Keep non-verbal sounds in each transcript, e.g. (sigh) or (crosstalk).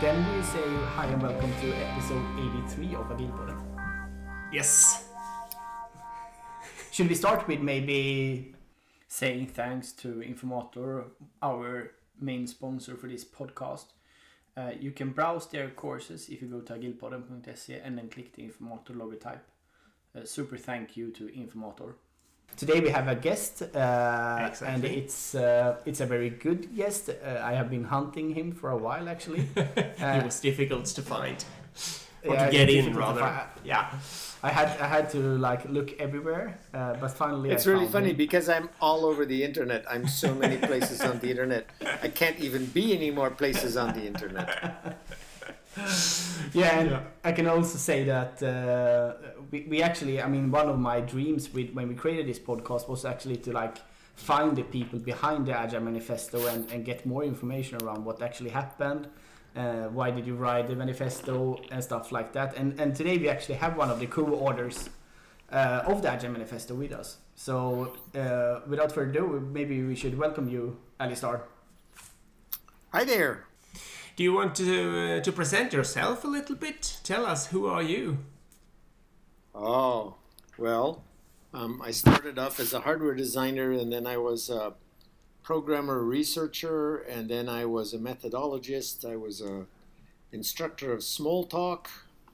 Then we say hi and welcome to episode 83 of Agilpodden. Yes. Should we start with maybe saying thanks to Informator, our main sponsor for this podcast? Uh, you can browse their courses if you go to agilpodden.se and then click the Informator logotype. Uh, super thank you to Informator. Today we have a guest, uh, and it's uh, it's a very good guest. Uh, I have been hunting him for a while actually. (laughs) it Uh, was difficult to find. Or yeah, to get in, rather. fi- Yeah. I had I had to like look everywhere, uh, but finally It's I really found funny him. because I'm all over the internet. I'm so many places on the internet. I can't even be any more places on the internet. (laughs) Yeah, and Yeah. I can also say that uh, we, we actually, I mean, one of my dreams with when we created this podcast was actually to like find the people behind the Agile Manifesto and, and get more information around what actually happened. Uh, why did you write the manifesto and stuff like that? And and today we actually have one of the co-authors uh, of the Agile Manifesto with us. So uh, without further ado, maybe we should welcome you, Alistair. Hi there. Do you want to uh, to present yourself a little bit? Tell us who are you? Oh, well, um, I started off as a hardware designer and then I was a programmer researcher and then I was a methodologist. I was a instructor of Smalltalk.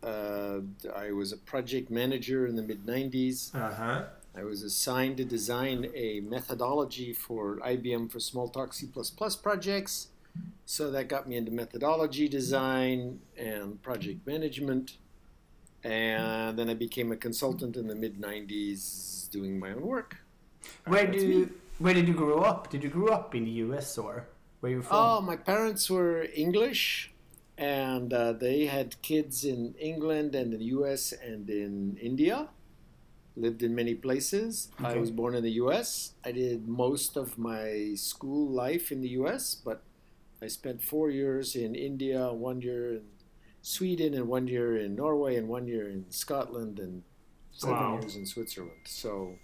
Uh, I was a project manager in the mid 90s. Uh huh. I was assigned to design a methodology for IBM for Smalltalk C++ projects. So that got me into methodology design and project management. And then I became a consultant in the mid 90s doing my own work. Where That's do you, where did you grow up? Did you grow up in the U.S. or where you from? Oh, my parents were English and uh, they had kids in England and in the US and in India. Lived in many places. I was born in the US. I did most of my school life in the US, but I spent four years in India, one year in Sweden, and one year in Norway, and one year in Scotland, and seven Wow. years in Switzerland. So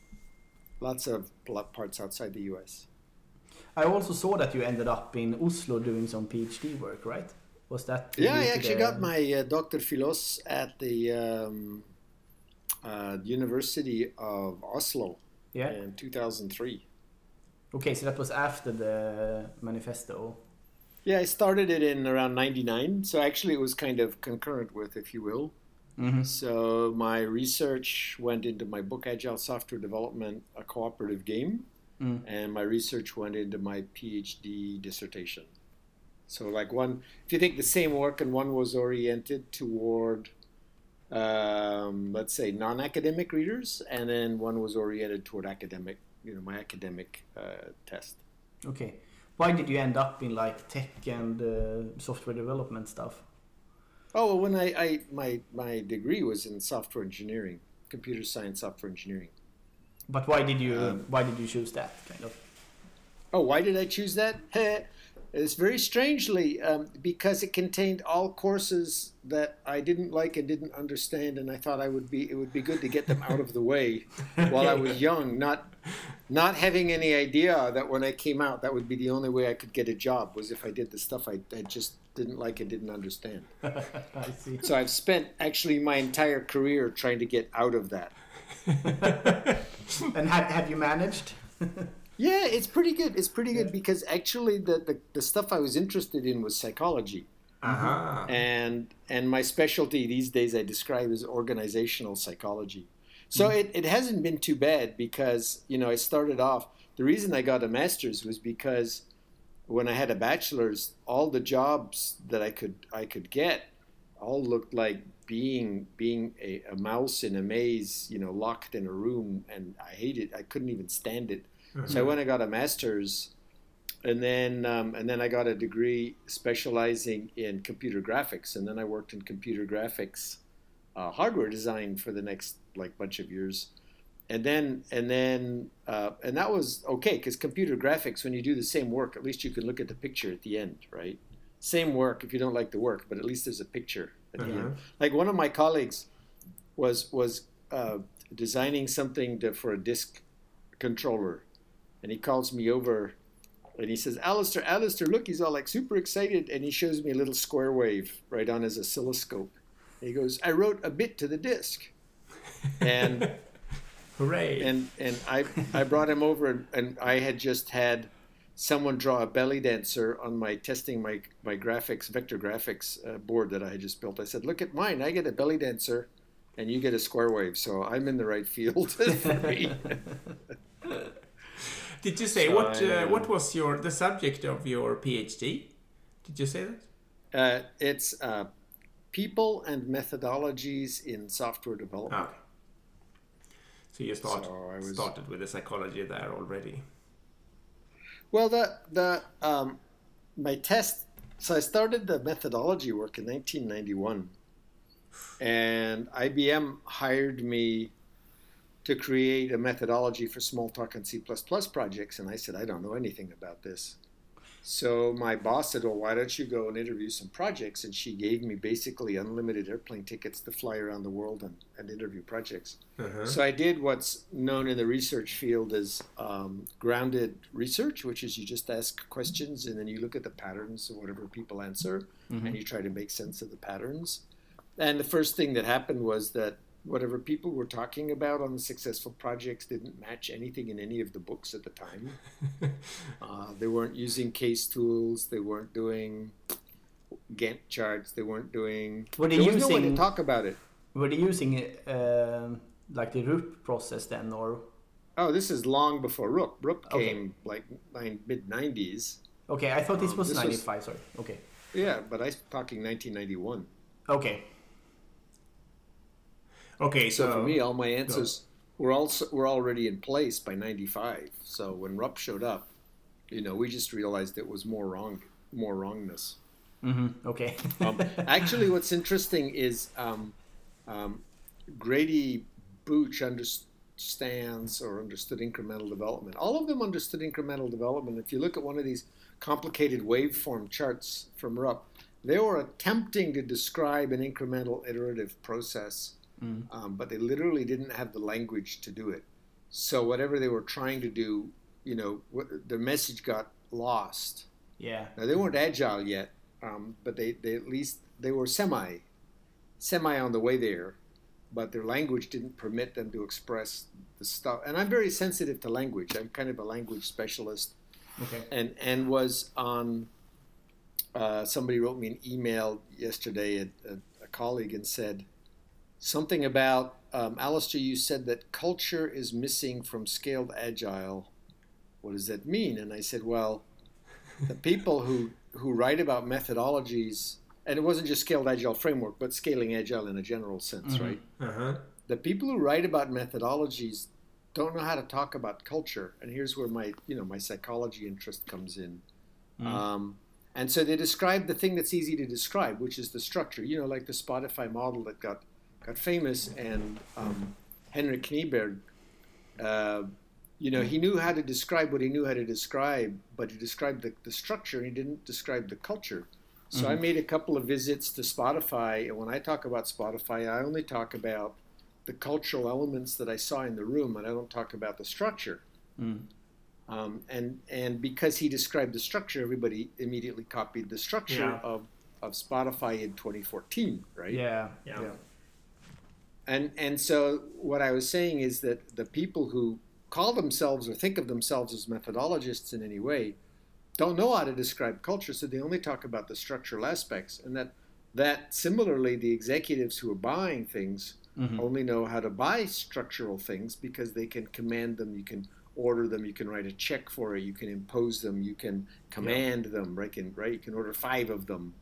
lots of parts outside the US. I also saw that you ended up in Oslo doing some PhD work, right? Was that? Yeah, I actually the- got my uh, Dr. Philos at the um, uh, University of Oslo Yeah. in 2003. Okay, so that was after the manifesto. Yeah, I started it in around 99, so actually it was kind of concurrent with, if you will. Mm-hmm. So my research went into my book Agile Software Development, a cooperative game, Mm. and my research went into my PhD dissertation. So like one, if you take the same work and one was oriented toward, um, let's say non-academic readers, and then one was oriented toward academic, you know, my academic uh, test. Okay. Why did you end up in like tech and uh, software development stuff? Oh, well, when I, I my my degree was in software engineering, computer science, software engineering. But why did you Um, why did you choose that kind of? Oh, why did I choose that? it's very strangely um, because it contained all courses that I didn't like and didn't understand, and I thought I would be it would be good to get them out of the way (laughs) while I was young, not not having any idea that when I came out that would be the only way I could get a job was if I did the stuff I, I just didn't like and didn't understand. (laughs) I see. So I've spent actually my entire career trying to get out of that. And have have you managed? (laughs) Yeah, it's pretty good. It's pretty good because actually the, the, the stuff I was interested in was psychology. Uh huh. and and my specialty these days I describe as organizational psychology. So it, it hasn't been too bad because you know I started off the reason I got a master's was because when I had a bachelor's all the jobs that I could I could get all looked like being being a, a mouse in a maze you know locked in a room and I hated I couldn't even stand it. So I went and got a master's and then um, and then I got a degree specializing in computer graphics, and then I worked in computer graphics uh, hardware design for the next like bunch of years, and then and then uh, and that was okay because computer graphics when you do the same work, at least you can look at the picture at the end, right? Same work if you don't like the work, but at least there's a picture at the Uh-huh. end. Like one of my colleagues was was uh, designing something to, for a disk controller, and he calls me over And he says, Alistair, Alistair, look, he's all like super excited. And he shows me a little square wave right on his oscilloscope. And he goes, I wrote a bit to the disk. And (laughs) Hooray! and and I I brought him over and, and I had just had someone draw a belly dancer on my testing my my graphics vector graphics uh, board that I had just built. I said, "Look at mine. I get a belly dancer, and you get a square wave. So I'm in the right field (laughs) for me." (laughs) Did you say So what? I, Uh, um, what was your the subject of your PhD? Did you say that? uh, it's uh, people and methodologies in software development. Okay. So you start, So I was- started with the psychology there already. Well, the the um, my test. So I started the methodology work in 1991, and IBM hired me to create a methodology for Smalltalk and C++ projects, and I said I don't know anything about this. So my boss said, "Well, why don't you go and interview some projects?" And she gave me basically unlimited airplane tickets to fly around the world and, and interview projects. Uh-huh. So I did what's known in the research field as um, grounded research, which is you just ask questions and then you look at the patterns of whatever people answer and you try to make sense of the patterns. And the first thing that happened was that whatever people were talking about on the successful projects didn't match anything in any of the books at the time. (laughs) uh, they weren't using case tools. They weren't doing Gantt charts. They weren't doing. Were they there was no way to using- talk about it. Were they using um, like the RUP process then, or Oh, this is long before Rook. Rook Okay. came like mid '90s. okay? I thought this Um, was this was- ninety five. Sorry. Okay. Yeah, but I'm talking 1991. Okay. Okay, So so, for me, all my answers were also were already in place by '95. So when RUP showed up, you know, we just realized it was more wrong, more wrongness. Mm-hmm. Okay. Um, actually, what's interesting is um, um, Grady Booch understands or understood incremental development. All of them understood incremental development. If you look at one of these complicated waveform charts from RUP, they were attempting to describe an incremental iterative process, um, but they literally didn't have the language to do it. So whatever they were trying to do, you know, wh- their message got lost. yeah. Now they weren't agile yet, um, but they, they at least they were semi, semi on the way there, but their language didn't permit them to express the stuff. And I'm very sensitive to language. I'm kind of a language specialist, Okay. and and was on. Uh, somebody wrote me an email yesterday, a, a, a colleague, and said something about um, Alistair. You said that culture is missing from scaled agile. What does that mean? And I said, well, the (laughs) people who who write about methodologies, and it wasn't just scaled agile framework, but scaling agile in a general sense, Mhm. right? uh-huh. The people who write about methodologies don't know how to talk about culture, and here's where my you know my psychology interest comes in. Mm. Um, and so they describe the thing that's easy to describe, which is the structure. You know, like the Spotify model that got got famous, and um, Henrik Kniberg. Uh, you know, he knew how to describe what he knew how to describe, but he described the, the structure he didn't describe the culture. So I made a couple of visits to Spotify, and when I talk about Spotify, I only talk about the cultural elements that I saw in the room, and I don't talk about the structure. Mm. Um, and and because he described the structure, everybody immediately copied the structure Yeah. of, of Spotify in 2014, right? Yeah. Yeah. Yeah. And and so what I was saying is that the people who call themselves or think of themselves as methodologists in any way don't know how to describe culture, so they only talk about the structural aspects, and that that similarly the executives who are buying things Mhm. only know how to buy structural things because they can command them, you can order them, you can write a check for it, you can impose them, you can command them, right? Can, right? You can order five of them,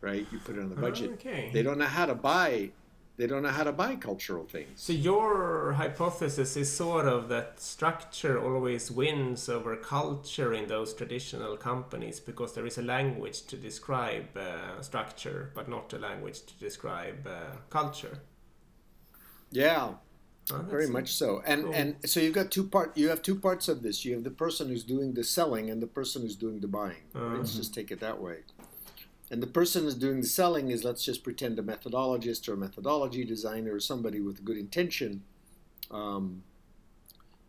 right? You put it on the budget. Okay. They don't know how to buy. They don't know how to buy cultural things. So your hypothesis is sort of that structure always wins over culture in those traditional companies because there is a language to describe uh, structure, but not a language to describe uh, culture. Yeah, Oh, very much so. And cool. and so you've got two part. You have two parts of this. You have the person who's doing the selling and the person who's doing the buying. Uh-huh. Let's just take it that way. And the person who's doing the selling is let's just pretend a methodologist or a methodology designer or somebody with a good intention. Um,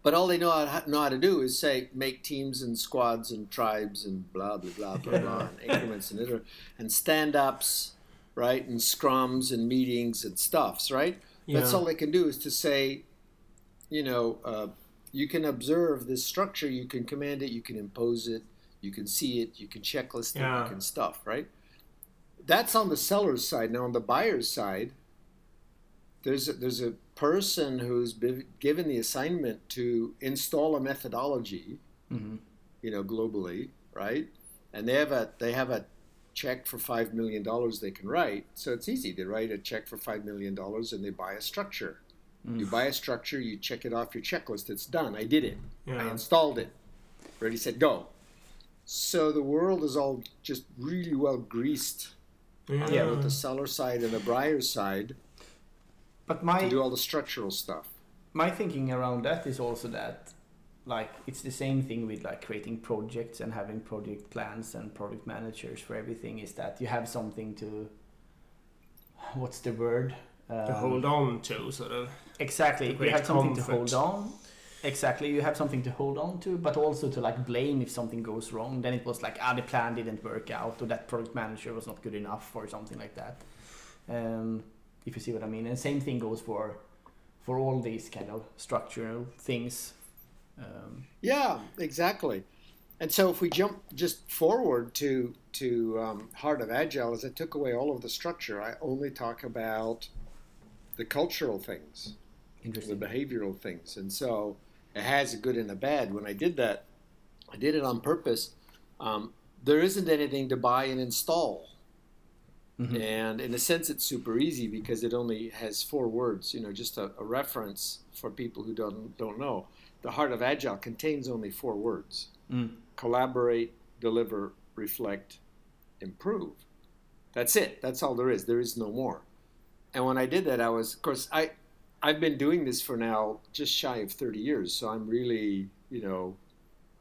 But all they know how, know how to do is say make teams and squads and tribes and blah blah blah blah blah (laughs) and increments and iter- and stand ups, right? And scrums and meetings and stuffs, right? That's all they can do is to say, you know, uh, you can observe this structure, you can command it, you can impose it, you can see it, you can checklist it, Yeah. you can stuff, right? That's on the seller's side. Now on the buyer's side, there's a, there's a person who's been given the assignment to install a methodology, Mhm. you know, globally, right? And they have a they have a check for five million dollars they can write. So it's easy. They write a check for five million dollars and they buy a structure. You buy a structure, you check it off your checklist. It's done. I did it. I installed it. Ready, set, go. So the world is all just really well greased Yeah. with the seller side and the buyer side But my to do all the structural stuff. my thinking around that is also that like it's the same thing with like creating projects and having project plans and project managers for everything is that you have something to what's the word to Um, hold on to, sort of. exactly to you have something comfort. to hold on exactly you have something to hold on to but also to like blame if something goes wrong. Then it was like ah the plan didn't work out or that project manager was not good enough or something like that. Um, if you see what i mean. And same thing goes for for all these kind of structural things. Um, Yeah, exactly. And so if we jump just forward to to um, Heart of Agile, as I took away all of the structure, I only talk about the cultural things, the behavioral things, and so it has a good and a bad. When I did that, I did it on purpose. Um, there isn't anything to buy and install. Mhm. And in a sense, it's super easy because it only has four words. You know, just a, a reference for people who don't don't know. The heart of agile contains only four words: Mm. collaborate, deliver, reflect, improve. That's it. That's all there is. There is no more. And when I did that, I was, of course, I I've been doing this for now just shy of 30 years. So I'm really, you know,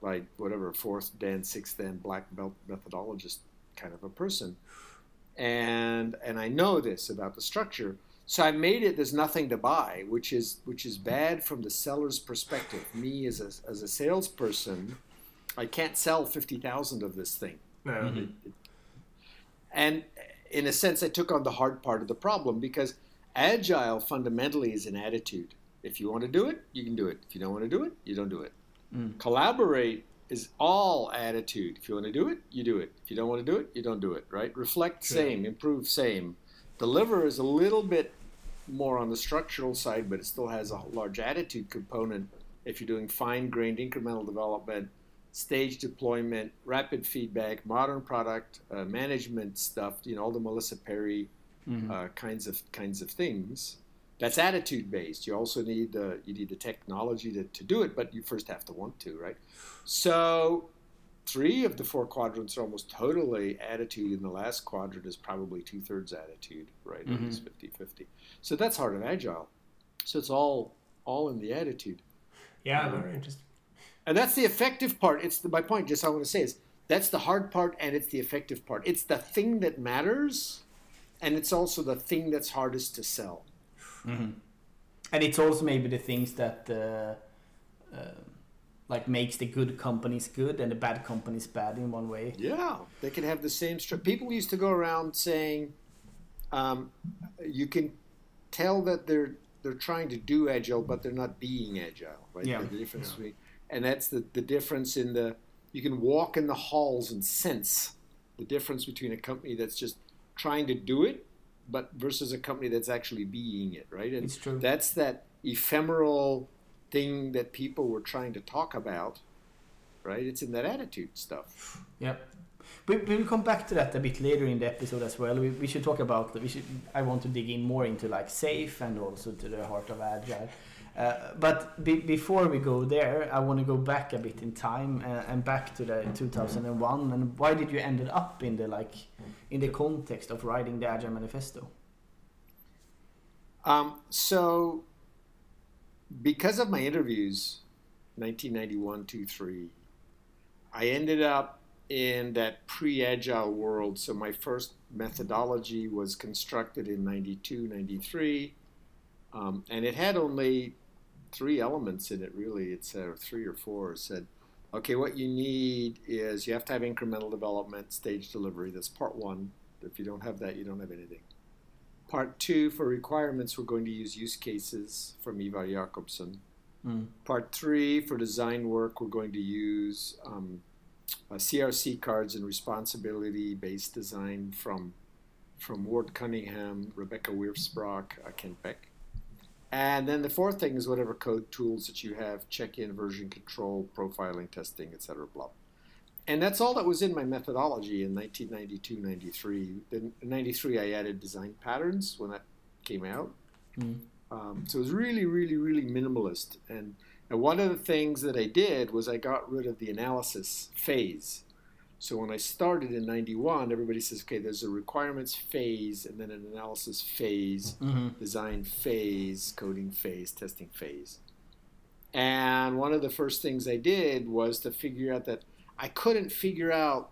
like whatever fourth dan, sixth dan black belt methodologist kind of a person and and I know this about the structure. So I made it. There's nothing to buy, which is which is bad from the seller's perspective. Me as a as a salesperson, I can't sell fifty thousand of this thing. No. Mhm. And in a sense, I took on the hard part of the problem because agile fundamentally is an attitude. If you want to do it, you can do it. If you don't want to do it, you don't do it. Mm. Collaborate is all attitude. If you want to do it, you do it. If you don't want to do it, you don't do it, right? Reflect, same. Improve, same. Deliver is a little bit more on the structural side, but it still has a large attitude component if you're doing fine grained incremental development, stage deployment, rapid feedback, modern product uh, management stuff, you know, all the Melissa Perri Mhm. uh, kinds of kinds of things. That's attitude based. You also need uh, you need the technology to, to do it, but you first have to want to, right? So three of the four quadrants are almost totally attitude, and the last quadrant is probably two thirds attitude, right? Mhm. It's 50-50. So that's hard and agile. So it's all all in the attitude. Yeah, very interesting. And that's the effective part. It's the, my point. Just I want to say is that's the hard part, and it's the effective part. It's the thing that matters, and it's also the thing that's hardest to sell. Mhm. And it's also maybe the things that uh, uh, like makes the good companies good and the bad companies bad in one way. Yeah, they can have the same. Stru- People used to go around saying, um, you can tell that they're they're trying to do agile, but they're not being agile, right? Yeah. The difference Yeah. between, and that's the the difference in the. You can walk in the halls and sense the difference between a company that's just trying to do it, but versus a company that's actually being it, right? And It's true. that's that ephemeral thing that people were trying to talk about, right? It's in that attitude stuff. Yeah. We, we will come back to that a bit later in the episode as well. We, we should talk about. We should. I want to dig in more into like safe and also to the heart of agile. Uh, but be, before we go there, I want to go back a bit in time uh, and back to the 2001. And why did you ended up in the like in the context of writing the Agile Manifesto? Um, so, because of my interviews, 1991, 2, 3, I ended up in that pre agile world. So, my first methodology was constructed in 92, 93, um, and it had only three elements in it really. It's or three or four. It said, okay, what you need is you have to have incremental development, stage delivery. That's part one. If you don't have that, you don't have anything. Part two, for requirements, we're going to use use cases from Ivar Jacobson. Mm. Part three, for design work, we're going to use um, uh, CRC cards and responsibility-based design from from Ward Cunningham, Rebecca Wirfs-Brock, uh, Kent Beck. And then the fourth thing is whatever code tools that you have, check-in, version control, profiling, testing, etc. Blah. And that's all that was in my methodology in 1992, 93. Then in 93, I added design patterns when that came out. Mm. Um, so it was really, really, really minimalist. And, and one of the things that I did was I got rid of the analysis phase. So when I started in 91, everybody says, okay, there's a requirements phase and then an analysis phase, Mm-hmm. design phase, coding phase, testing phase. And one of the first things I did was to figure out that I couldn't figure out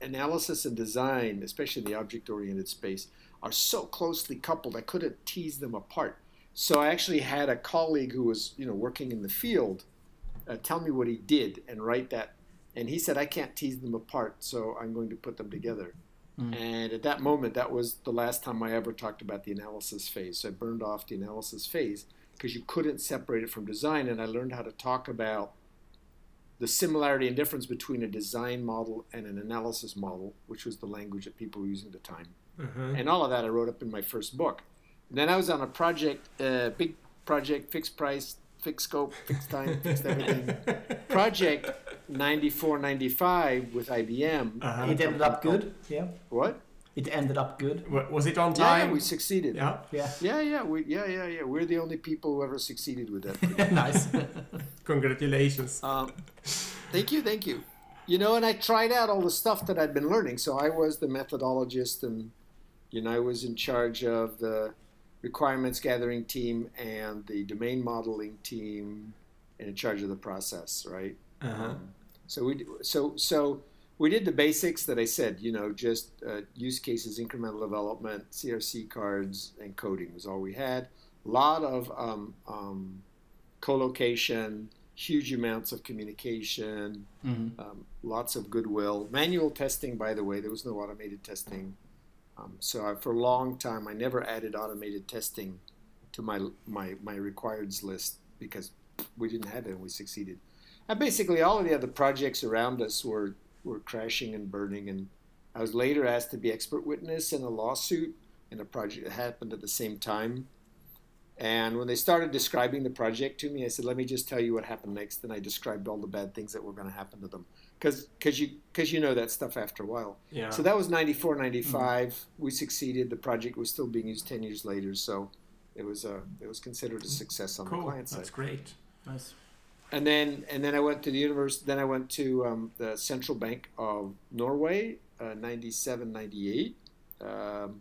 analysis and design, especially in the object oriented space, are so closely coupled. I couldn't tease them apart. So I actually had a colleague who was, you know, working in the field, uh, tell me what he did and write that. And he said, I can't tease them apart, so I'm going to put them together. Mm. And at that moment, that was the last time I ever talked about the analysis phase. So I burned off the analysis phase because you couldn't separate it from design. And I learned how to talk about the similarity and difference between a design model and an analysis model, which was the language that people were using at the time. Mhm. And all of that I wrote up in my first book. And then I was on a project, uh, big project, fixed price, fixed scope, fixed time, fixed everything. (laughs) project 94, 95 with IBM. Uh-huh. It ended up good. Yeah. What? It ended up good. Was it on time? Yeah, time? we succeeded. Yeah. Yeah. Yeah, yeah, we, yeah, yeah, yeah. We're the only people who ever succeeded with that. (laughs) nice. Congratulations. Um, thank you, thank you. You know, and I tried out all the stuff that I'd been learning. So I was the methodologist, and you know, I was in charge of the requirements gathering team and the domain modeling team, and in charge of the process, right? Uh-huh. Um, so we so so we did the basics that I said. You know, just uh, use cases, incremental development, CRC cards, and coding was all we had. A lot of um, um, co-location, huge amounts of communication, Mhm. um, lots of goodwill. Manual testing, by the way, there was no automated testing. Um, so I, for a long time, I never added automated testing to my my my requireds list because we didn't have it and we succeeded. And basically, all of the other projects around us were were crashing and burning. And I was later asked to be expert witness in a lawsuit in a project that happened at the same time. And when they started describing the project to me, I said, "Let me just tell you what happened next." And I described all the bad things that were going to happen to them, because because you because you know that stuff after a while. Yeah. So that was 94, mm. 95. We succeeded. The project was still being used 10 years later. So it was a it was considered a success on the client side. That's great. nice. And then and then I went to the university. Then I went to um, the Central Bank of Norway, uh, 97, 98. Um,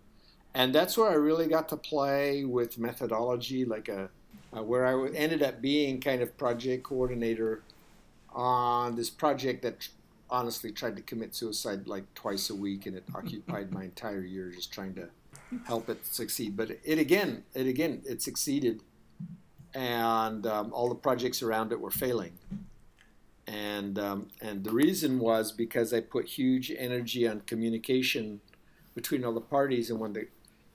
and that's where I really got to play with methodology, like a uh, where I ended up being kind of project coordinator on this project that honestly tried to commit suicide like twice a week, and it (laughs) occupied my entire year just trying to help it succeed. But it again, it again, it succeeded, and um, all the projects around it were failing. And um, and the reason was because I put huge energy on communication between all the parties, and when the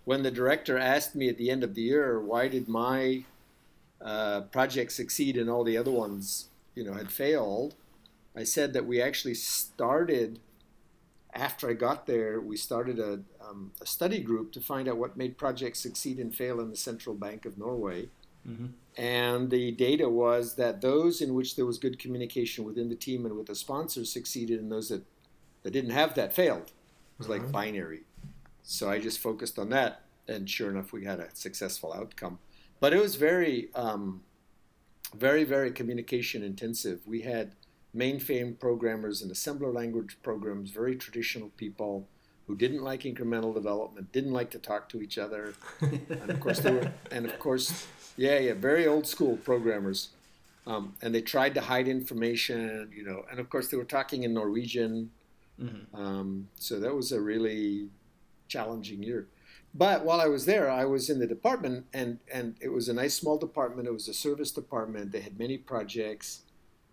when the director asked me at the end of the year, why did my uh, project succeed and all the other ones, you know, had failed, I said that we actually started after I got there. We started a, um, a study group to find out what made projects succeed and fail in the Central Bank of Norway. Mhm. And the data was that those in which there was good communication within the team and with the sponsors succeeded, and those that, that didn't have that failed. It was like Mhm. binary. So I just focused on that, and sure enough, we had a successful outcome. But it was very, um, very, very communication intensive. We had mainframe programmers and assembler language programs, very traditional people who didn't like incremental development, didn't like to talk to each other, (laughs) and of course they were, and of course, yeah, yeah, very old school programmers. Um, and they tried to hide information, you know, and of course they were talking in Norwegian. Mhm. Um, so that was a really challenging year. but while I was there, I was in the department, and and it was a nice small department. It was a service department. They had many projects.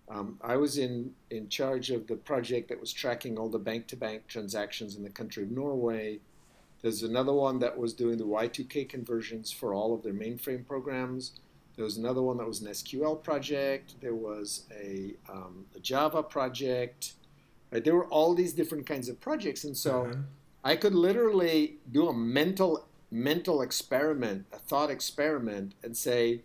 Um, I was in in charge of the project that was tracking all the bank to bank transactions in the country of Norway. There's another one that was doing the Y2K conversions for all of their mainframe programs. There was another one that was an SQL project. There was a, um, a Java project. Right? There were all these different kinds of projects, and so. Uh-huh. I could literally do a mental mental experiment, a thought experiment, and say,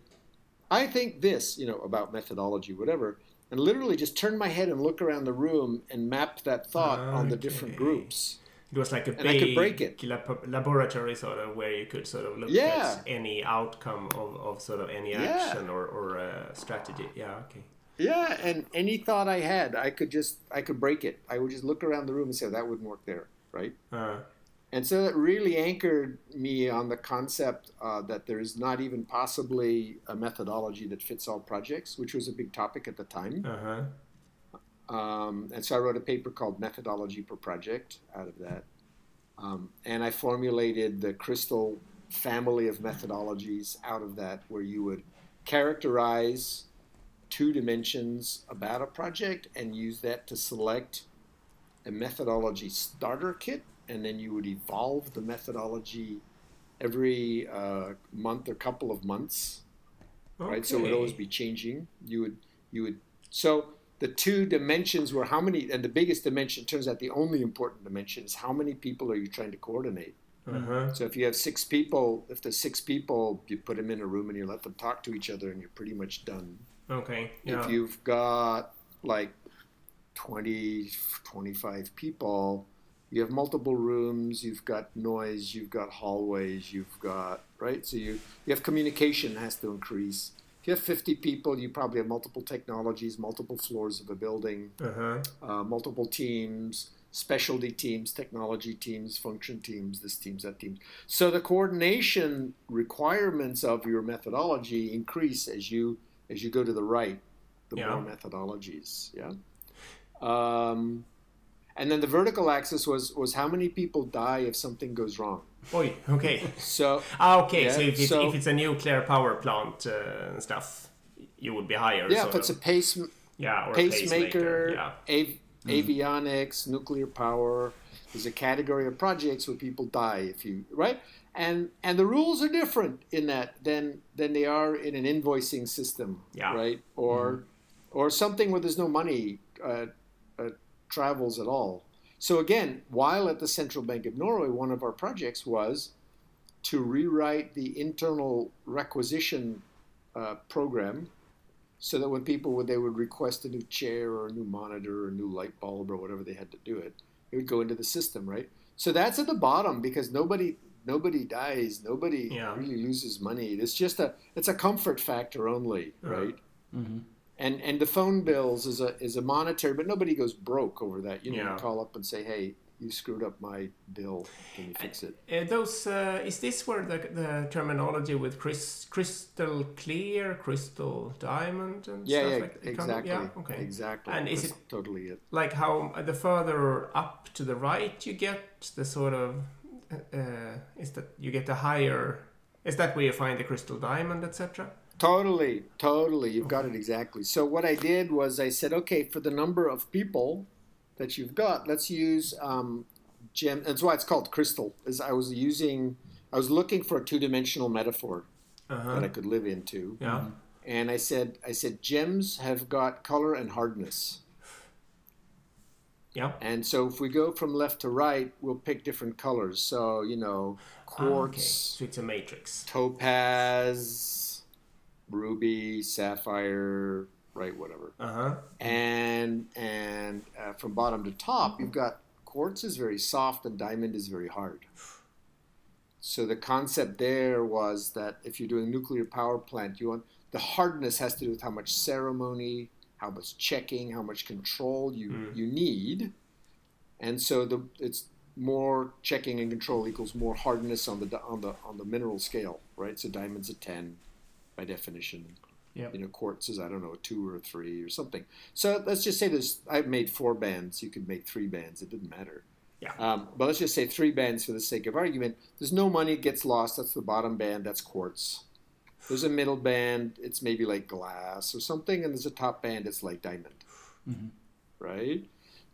I think this, you know, about methodology, whatever, and literally just turn my head and look around the room and map that thought on the different groups. It was like a And big break it. lab- laboratory sort of where you could sort of look Yeah. at any outcome of, of sort of any Yeah. action or, or uh, strategy. Yeah, okay. Yeah, and any thought I had, I could just I could break it. I would just look around the room and say that wouldn't work there, right? Uh, And so it really anchored me on the concept uh, that there is not even possibly a methodology that fits all projects, which was a big topic at the time. uh-huh. Um, and so I wrote a paper called Methodology per Project out of that. Um, and I formulated the crystal family of methodologies out of that, where you would characterize two dimensions about a project and use that to select a methodology starter kit. And then you would evolve the methodology every uh, month or couple of months right? So it would always be changing. You would you would so the two dimensions were how many, and the biggest dimension turns out the only important dimension is how many people are you trying to coordinate. Uh-huh. So if you have six people, if there's six people, you put them in a room and you let them talk to each other, and you're pretty much done. Okay. Yeah. If you've got like 20, 25 people, you have multiple rooms, you've got noise, you've got hallways, you've got, right? So you, you have communication has to increase. If you have 50 people, you probably have multiple technologies, multiple floors of a building, uh-huh. uh, multiple teams, specialty teams, technology teams, function teams, this teams, that teams. So the coordination requirements of your methodology increase as you as you go to the right, the Yeah. more methodologies. Yeah. Um, and then the vertical axis was was how many people die if something goes wrong. Oi, okay. So Ah, okay. so if it's, so- if it's a nuclear power plant uh, and stuff, you would be higher. yeah, sort if it's a pace yeah, or a pacemaker, Yeah. av- avionics, nuclear power. There's a category of projects where people die if you right, and and the rules are different in that than than they are in an invoicing system, Yeah. right, or or something where there's no money uh, uh, travels at all. So again, while at the Central Bank of Norway, one of our projects was to rewrite the internal requisition uh, program so that when people would they would request a new chair or a new monitor or a new light bulb or whatever they had to do it, it would go into the system, right? So that's at the bottom because nobody nobody dies, nobody Yeah. really loses money. It's just a it's a comfort factor only, Uh-huh. right? Mm-hmm. And and the phone bills is a is a monetary, but nobody goes broke over that. You know, Yeah. you call up and say, hey, you screwed up my bill. Can you fix it? Uh, those uh, is this where the, the terminology with crys- crystal clear, crystal diamond, and Yeah, stuff yeah, like it comes- exactly, Yeah, okay. exactly. And is That's totally it? Like how the further up to the right you get, the sort of uh, is that you get a higher. Is that where you find the crystal diamond, etc.? Totally, totally. You've got it exactly. So what I did was I said, okay, for the number of people that you've got, let's use um, gem. That's why it's called crystal. Is I was using, I was looking for a two-dimensional metaphor that I Uh-huh. could live into, Yeah. and I said, I said gems have got color and hardness. Yeah. And so if we go from left to right, we'll pick different colors. So you know, Ah, okay. quartz, So it's a matrix. topaz, ruby, sapphire, right, whatever. Uh huh. and and uh, from bottom to top you've got quartz is very soft and diamond is very hard so the concept there was that if you're doing nuclear power plant you want the hardness has to do with how much ceremony how much checking how much control you Mm. you need and so the it's more checking and control equals more hardness on the on the on the mineral scale right so diamond's a 10 by definition Yep. you know, quartz is I don't know a two or a three or something. So let's just say there's I've made four bands. You could make three bands. It didn't matter. Yeah. Um, but let's just say three bands for the sake of argument. There's no money gets lost. That's the bottom band. That's quartz. There's a middle band. It's maybe like glass or something, and there's a top band. It's like diamond, Mhm. right?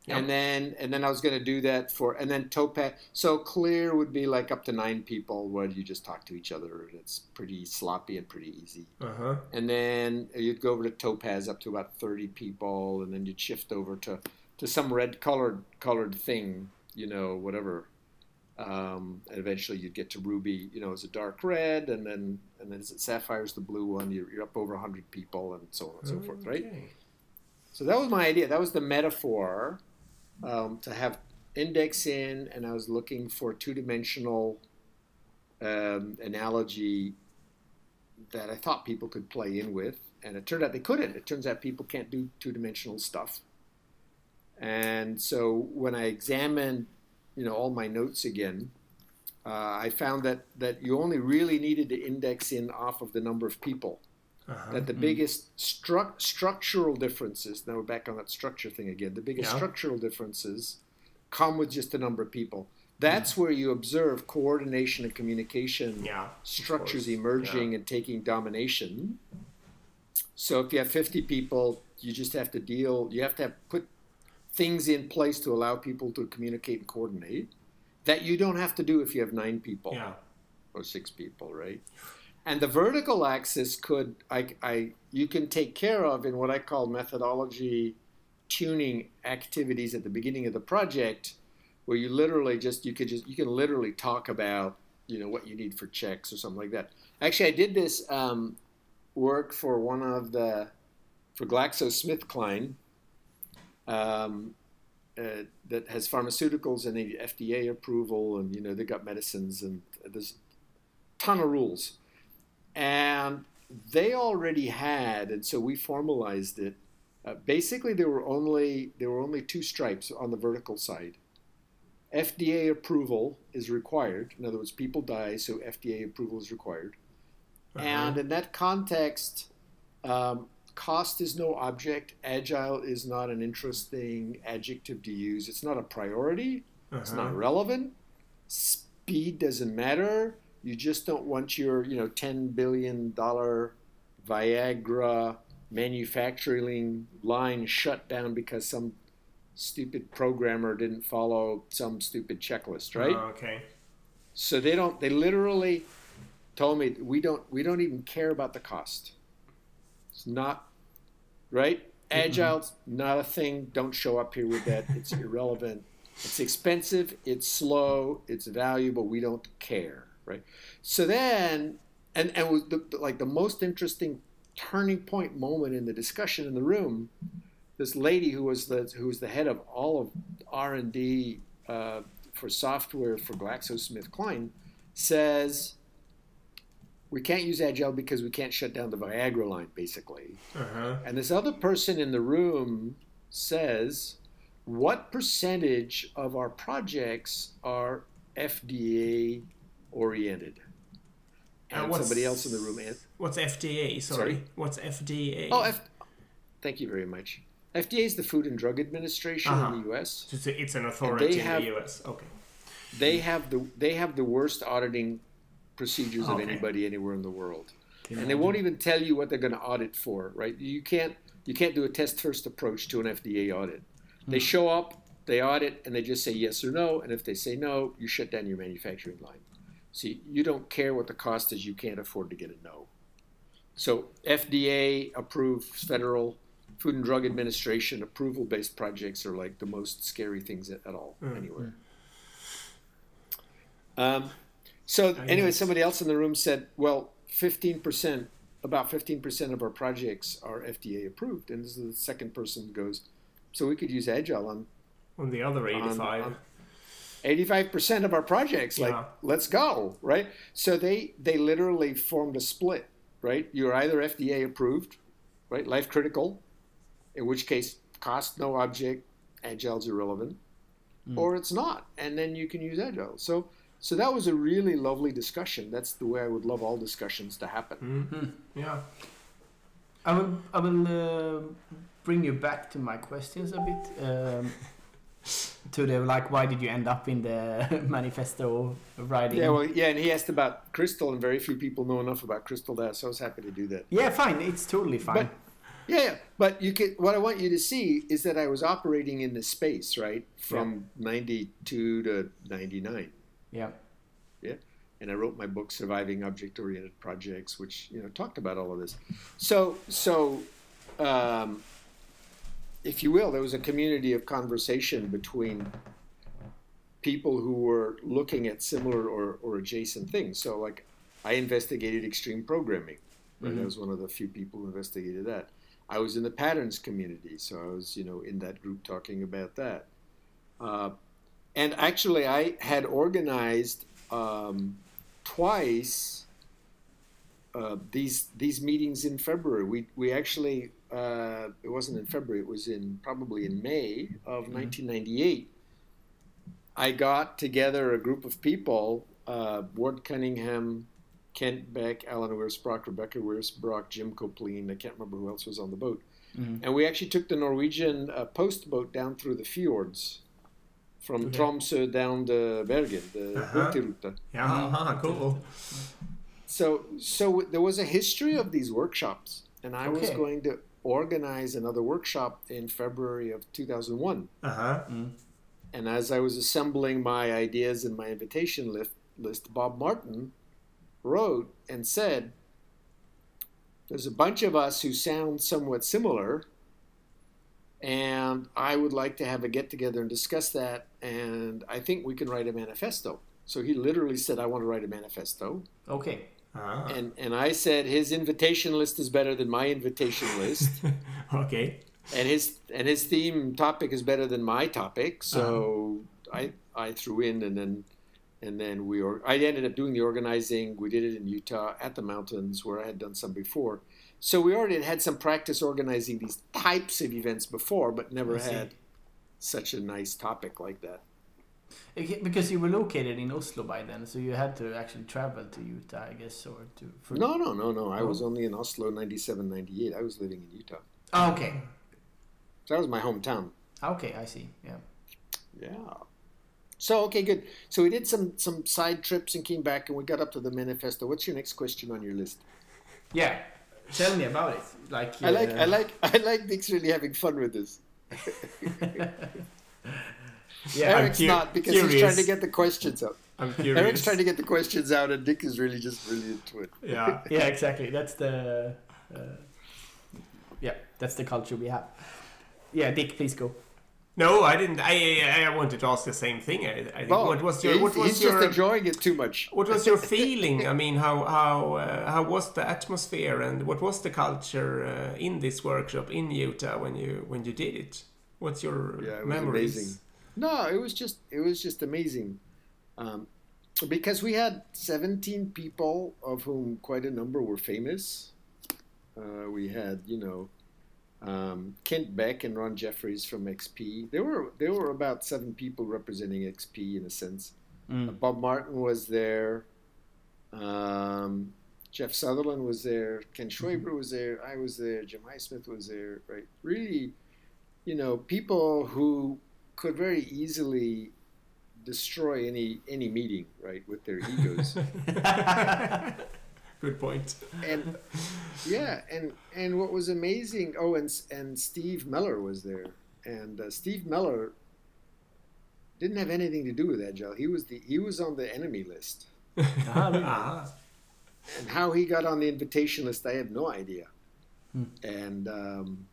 Yep. And then and then I was going to do that for and then topaz. So clear would be like up to nine people where you just talk to each other. It's pretty sloppy and pretty easy. Uh huh. And then you'd go over to topaz up to about 30 people, and then you'd shift over to, to some red colored colored thing, you know, whatever. Um, and eventually you'd get to ruby, you know, as a dark red, and then and then sapphire's the blue one. You're, you're up over 100 people, and so on and so forth, right? So that was my idea. That was the metaphor um, to have index in, and I was looking for two dimensional um, analogy that I thought people could play in with, and it turned out they couldn't. It turns out people can't do two dimensional stuff. And so when I examined, you know, all my notes again, uh, I found that that you only really needed to index in off of the number of people Uh-huh. that the biggest stru- structural differences now we're back on that structure thing again the biggest Yeah. structural differences come with just the number of people that's where you observe coordination and communication Yeah. structures emerging and taking domination so if you have 50 people you just have to deal you have to have put things in place to allow people to communicate and coordinate that you don't have to do if you have nine people Yeah. or six people, right? And the vertical axis could I, I you can take care of in what I call methodology tuning activities at the beginning of the project, where you literally just you could just you can literally talk about you know what you need for checks or something like that. Actually, I did this um, work for one of the for GlaxoSmithKline. Um, uh, that has pharmaceuticals and FDA approval, and you know they got medicines, and there's a ton of rules, and they already had, and so we formalized it. Uh, basically, there were only there were only two stripes on the vertical side. FDA approval is required. In other words, people die, so FDA approval is required. Uh-huh. And in that context, um, cost is no object. Agile is not an interesting adjective to use. It's not a priority. It's Uh-huh. not relevant. Speed doesn't matter. You just don't want your, you know, ten billion dollar Viagra manufacturing line shut down because some stupid programmer didn't follow some stupid checklist, right? Oh, okay. So they don't. They literally told me we don't. We don't even care about the cost. It's not right. Mm-hmm. Agile's not a thing. Don't show up here with that. It's irrelevant. It's expensive. It's slow. It's valuable. We don't care. Right. So then, and and was the, like the most interesting turning point moment in the discussion in the room. This lady who was the who was the head of all of R and D uh, for software for GlaxoSmithKline says we can't use Agile because we can't shut down the Viagra line, basically. Uh-huh. And this other person in the room says, What percentage of our projects are FDA oriented? Uh, And what's- somebody else in the room, What's FDA? Sorry. Sorry? What's FDA? oh, F- thank you very much. FDA is the Food and Drug Administration Uh-huh. in the U.S. So it's, a- it's an authority in have- the US. Okay. They have the they have the worst auditing procedures of anybody anywhere in the world. Can and they won't even tell you what they're going to audit for, right? You can't you can't do a test first approach to an FDA audit. They show up, they audit, and they just say yes or no. And if they say no, you shut down your manufacturing line. See, you don't care what the cost is, you can't afford to get a no. So FDA approves federal Food and Drug Administration approval based projects are like the most scary things at, at all, mm-hmm. anywhere. Um, so, I anyway, guess. somebody else in the room said, well, 15%, about 15% of our projects are FDA approved. And this is the second person goes, so we could use Agile on. On the other 85. On, on, 85% of our projects like yeah. let's go right? So they they literally formed a split right? You're either fda approved right? Life critical in which case cost no object agile's irrelevant mm. or it's not and then you can use agile. So so that was a really lovely discussion. That's the way i would love all discussions to happen. Mm-hmm. yeah. I will i will uh, bring you back to my questions a bit. Um, to the like, why did you end up in the (laughs) manifesto writing? Yeah, well, yeah, and he asked about crystal, and very few people know enough about crystal that, so I was happy to do that. yeah, fine. It's totally fine. But yeah, yeah, but you can. What I want you to see is that I was operating in this space, right, from '92 to '99, yeah. Yeah, and I wrote my book, Surviving Object-Oriented Projects, which you know talked about all of this. So, so, um, if you will, there was a community of conversation between people who were looking at similar or, or adjacent things. So, like, I investigated extreme programming. Right? I Mhm. was one of the few people who investigated that. I was in the patterns community, so I was, you know, in that group talking about that. Uh, and actually, I had organized um, twice uh, these these meetings in February. We we actually uh, it wasn't in February. It was in probably in May of 1998. I got together a group of people: uh, Ward Cunningham, Kent Beck, Alan Wirfs-Brock, Rebecca Wirfs-Brock, Jim Coplien. I can't remember who else was on the boat. Mhm. And we actually took the Norwegian uh, post boat down through the fjords, from Okay. Tromsø down to Bergen, the Uh-huh. Hurtigrute. Yeah, Mhm. cool. So, so there was a history of these workshops, and I was going to organize another workshop in February of 2001. Uh huh. Mm. And as I was assembling my ideas and my invitation list, list Bob Martin wrote and said, There's a bunch of us who sound somewhat similar, and I would like to have a get together and discuss that, and I think we can write a manifesto. So he literally said, I want to write a manifesto. Okay. Ah. And, and I said, His invitation list is better than my invitation list. (laughs) okay. and his and his theme topic is better than my topic so i i threw in and then and then we or i ended up doing the organizing we did it in utah at the mountains where i had done some before so we already had some practice organizing these types of events before but never had such a nice topic like that Because you were located in Oslo by then, so you had to actually travel to Utah, I guess, or to. For... no no no no i was only in oslo 97 98 i was living in utah Oh, okay. so that was my hometown Okay, I see. Yeah. Yeah. So okay, good. So we did some some side trips and came back, and we got up to the manifesto. What's your next question on your list? Yeah. Tell me about it. Like. I like uh, I like (laughs) I like Nick's really having fun with this. (laughs) Yeah. Eric's cu- not because he's trying to get the questions out. I'm curious. Eric's trying to get the questions out, and Dick is really just really into it. Yeah. (laughs) yeah, exactly. That's the. Uh, yeah, that's the culture we have. Yeah, Dick, please go. No, I didn't. I I wanted to ask the same thing. I, I think. Oh, what was your he's, What was he's your just enjoying it too much. What was your (laughs) feeling? I mean, how how uh, how was the atmosphere and what was the culture uh, in this workshop in Utah when you when you did it? What's your Yeah, it was memories? amazing. No, it was just it was just amazing, um, because we had 17 people, of whom quite a number were famous. Uh, we had you know um, Kent Beck and Ron Jeffries from XP. There were there were about seven people representing XP in a sense. Mm. Bob Martin was there. Um, Jeff Sutherland was there. Ken Schwaber was there. I was there. Jim Highsmith was there. Right, really, you know, people who could very easily destroy any any meeting, right, with their egos. (laughs) Good point. and yeah, and and what was amazing. Oh, and and Steve Mellor was there, and uh, Steve Mellor didn't have anything to do with Agile. He was the he was on the enemy list. Ah, really? Ah, And how he got on the invitation list, I have no idea. Hmm. And um,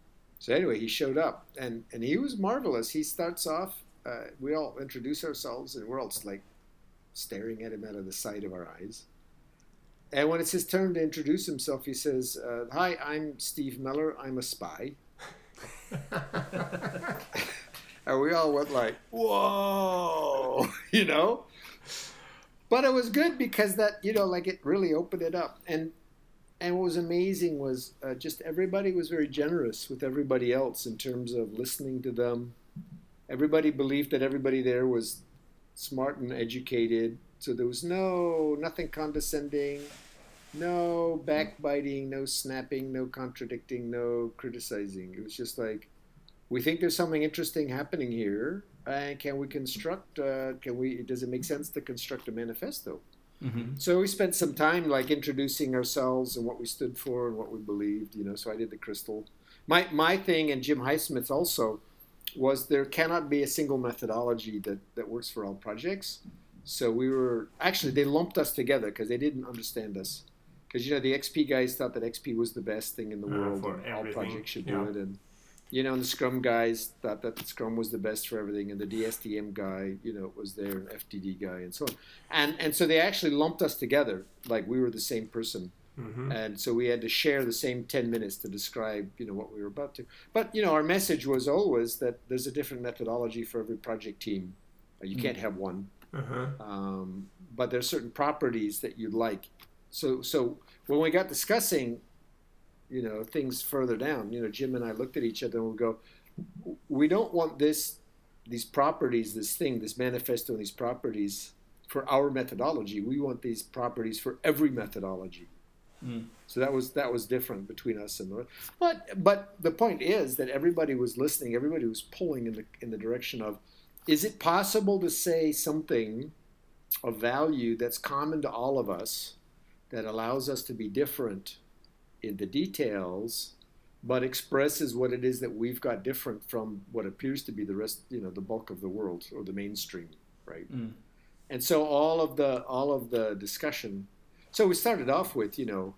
so anyway, he showed up, and and he was marvelous. He starts off. Uh, we all introduce ourselves, and we're all like staring at him out of the side of our eyes. And when it's his turn to introduce himself, he says, uh, "Hi, I'm Steve Mellor. I'm a spy." (laughs) and we all went like, "Whoa!" (laughs) you know. But it was good because that you know, like it really opened it up. And and what was amazing was uh, just everybody was very generous with everybody else in terms of listening to them. Everybody believed that everybody there was smart and educated, so there was no nothing condescending, no backbiting, no snapping, no contradicting, no criticizing. It was just like, we think there's something interesting happening here, and can we construct? Uh, can we? Does it make sense to construct a manifesto? Mm-hmm. So we spent some time like introducing ourselves and what we stood for and what we believed. You know, so I did the crystal. My my thing and Jim Highsmith also was there cannot be a single methodology that that works for all projects. So we were actually they lumped us together because they didn't understand us. Because you know the XP guys thought that XP was the best thing in the Uh, world all projects should yeah. do it and you know, and the Scrum guys thought that Scrum was the best for everything, and the DSDM guy, you know, was and FDD guy, and so on. And and so they actually lumped us together like we were the same person, hmm and so we had to share the same ten minutes to describe, you know, what we were about to. But you know, our message was always that there's a different methodology for every project team. You Mm. can't have one, Uh-huh. um, but there's certain properties that you'd like. So so when we got discussing, you know, things further down, you know, Jim and I looked at each other and we go, we don't want this, these properties, this thing, this manifesto, and these properties for our methodology. We want these properties for every methodology. Mm. So that was that was different between us and the but but the point is that everybody was listening, everybody was pulling in the in the direction of is it possible to say something of value that's common to all of us that allows us to be different in the details but expresses what it is that we've got different from what appears to be the rest you know the bulk of the world or the mainstream right? Mm. and so all of the all of the discussion so we started off with you know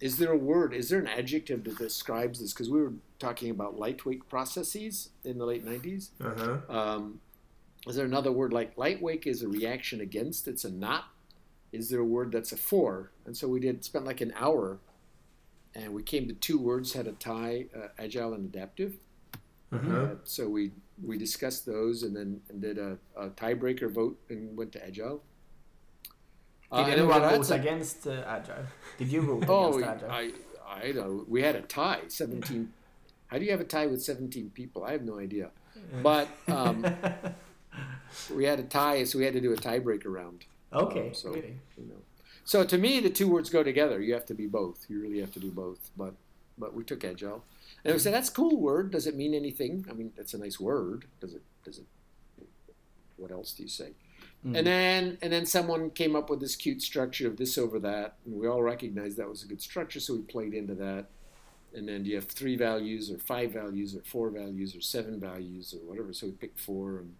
is there a word is there an adjective that describes this? Because we were talking about lightweight processes in the late 90s Uh-huh. um, is there another word like lightweight is a reaction against it's a not? Is there a word that's a for? And so we did spent like an hour and we came to two words had a tie uh, agile and adaptive Uh-huh. uh, so we we discussed those and then and did a, a tiebreaker vote and went to agile Did Uh, anyone vote a- against uh, Agile? Did you vote (laughs) Oh, against Agile? I, I know. We had a tie, 17. How do you have a tie with 17 people? I have no idea. But um, (laughs) we had a tie, so we had to do a tiebreaker round. okay, um, so- really. You know. So to me, the two words go together. You have to be both. You really have to do both. But but we took agile, and we said that's a cool word. Does it mean anything? I mean, it's a nice word. Does it? Does it? What else do you say? Mm. And then and then someone came up with this cute structure of this over that, and we all recognized that was a good structure, so we played into that. And then do you have three values or five values or four values or seven values or whatever? So we picked four and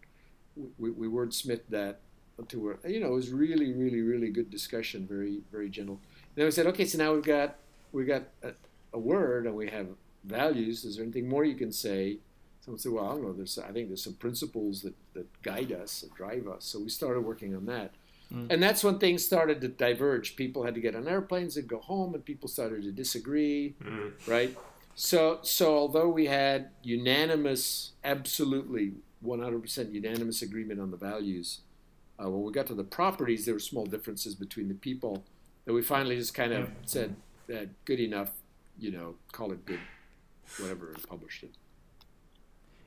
we, we wordsmithed that to a, you know, it was really, really, really good discussion, very, very gentle. then we said, okay, so now we've got we've got a, a word and we have values. Is there anything more you can say? Someone said, well, I don't know. There's, I think there's some principles that, that guide us and drive us. So we started working on that. Mm. And that's when things started to diverge. People had to get on airplanes and go home, and people started to disagree, Mm. right? So, so although we had unanimous, absolutely 100% unanimous agreement on the values, uh, when we got to the properties, there were small differences between the people that we finally just kind of said that good enough, you know, call it good, whatever, and published it.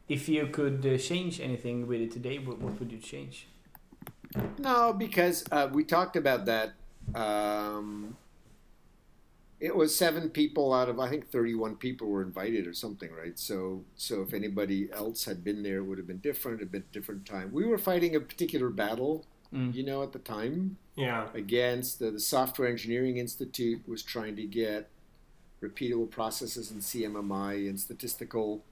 If you could uh, change anything with it today, what, what would you change? No, because uh, we talked about that. Um, it was seven people out of I think thirty-one people were invited or something, right? So, so if anybody else had been there, it would have been different, a bit different time. We were fighting a particular battle, Mm. you know, at the time Yeah. against the, the Software Engineering Institute was trying to get repeatable processes in CMMI and statistical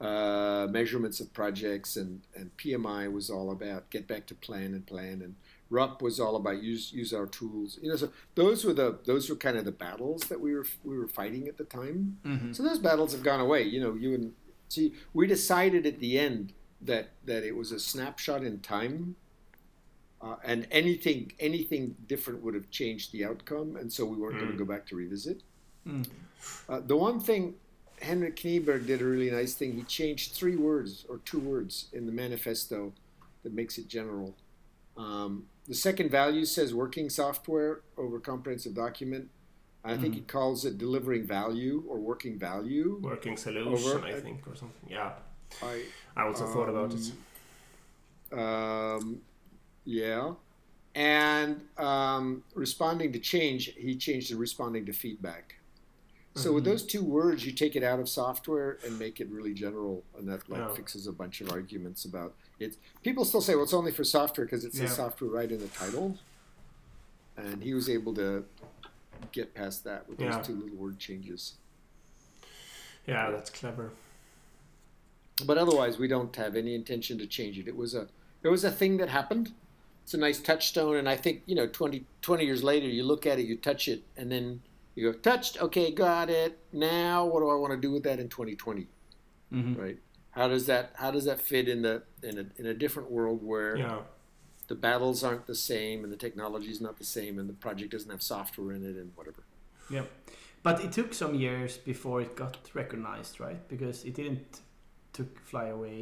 uh, measurements of projects, and, and PMI was all about get back to plan and plan, and RUP was all about use use our tools. You know, so those were the those were kind of the battles that we were we were fighting at the time. Mhm. So those battles have gone away. You know, you and see, we decided at the end that that it was a snapshot in time, uh, and anything anything different would have changed the outcome, and so we weren't going to Mm. go back to revisit. Mm. Uh, the one thing Henrik Kniberg did a really nice thing. He changed three words or two words in the manifesto that makes it general. Um, the second value says working software over comprehensive document. I think he calls it delivering value or working value. Working solution, Over- I think, or something. Yeah. I, I also thought about it. Um, yeah. And um, responding to change, he changed to responding to feedback. So with Mhm. those two words, you take it out of software and make it really general, and that like Yeah. fixes a bunch of arguments about It's people still say, well, it's only for software because it says Yeah. software right in the title, and he was able to get past that with Yeah. those two little word changes. Yeah, that's clever. But otherwise, we don't have any intention to change it. It was a it was a thing that happened. It's a nice touchstone, and I think you know 20, 20 years later, you look at it, you touch it, and then you go touched. Okay, got it. Now, what do I want to do with that in twenty twenty? Mhm. Right? How does that how does that fit in the in a in a different world where Yeah. the battles aren't the same and the technology is not the same and the project doesn't have software in it and whatever. Yeah, but it took some years before it got recognized, right? Because it didn't took fly away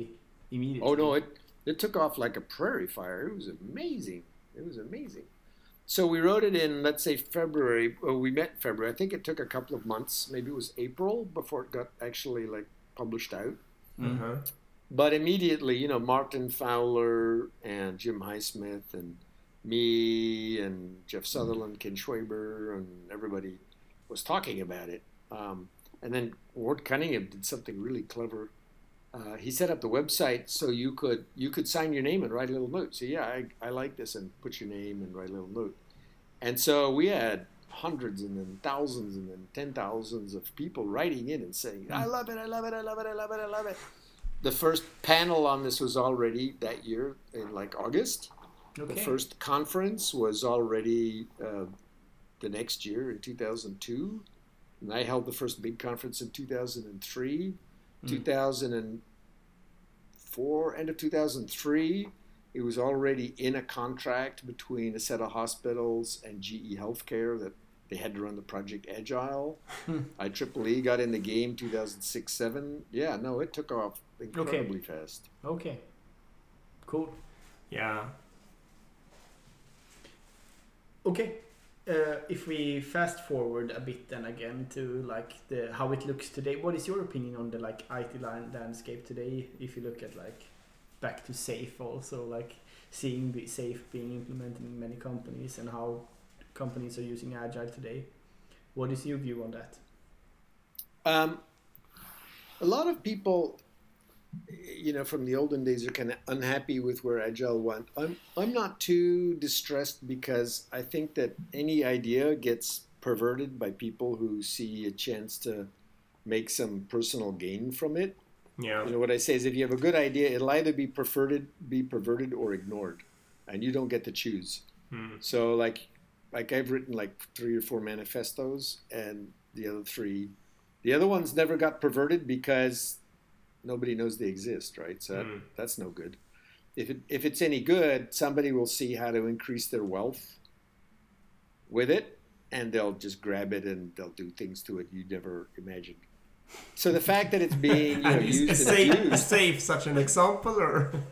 immediately. Oh no, it it took off like a prairie fire. It was amazing. It was amazing. So we wrote it in, let's say February. Well, we met February. I think it took a couple of months. Maybe it was April before it got actually like published out. Mm. Uh-huh. But immediately, you know, Martin Fowler and Jim Highsmith and me and Jeff Sutherland, Ken Schwaber, and everybody was talking about it. Um, and then Ward Cunningham did something really clever. Uh, he set up the website so you could you could sign your name and write a little note. Say, yeah, I, I like this, and put your name and write a little note. And so we had hundreds and then thousands and then ten thousands of people writing in and saying, I love it, I love it, I love it, I love it, I love it. The first panel on this was already that year in like August. Okay. The first conference was already uh, the next year in 2002. And I held the first big conference in 2003. 2004, end of 2003, it was already in a contract between a set of hospitals and GE Healthcare that they had to run the project Agile. (laughs) I Triple IEEE got in the game 2006 7. Yeah, no, it took off incredibly fast. Okay. Cool. Yeah. Okay. Uh, if we fast forward a bit then again to like the how it looks today, what is your opinion on the like IT lan- landscape today? If you look at like back to safe also like seeing the safe being implemented in many companies and how companies are using agile today. What is your view on that? Um, a lot of people, you know, from the olden days are kind of unhappy with where Agile went. I'm, I'm not too distressed because I think that any idea gets perverted by people who see a chance to make some personal gain from it. Yeah. You know what I say is if you have a good idea, it'll either be perverted, be perverted, or ignored, and you don't get to choose. Hmm. So like, like I've written like three or four manifestos, and the other three, the other ones never got perverted because nobody knows they exist, right? So that, Mm. that's no good. If it, if it's any good, somebody will see how to increase their wealth with it, and they'll just grab it and they'll do things to it you never imagined. So the fact that it's being you (laughs) know, used is, safe, abused, is safe such an example, or (laughs)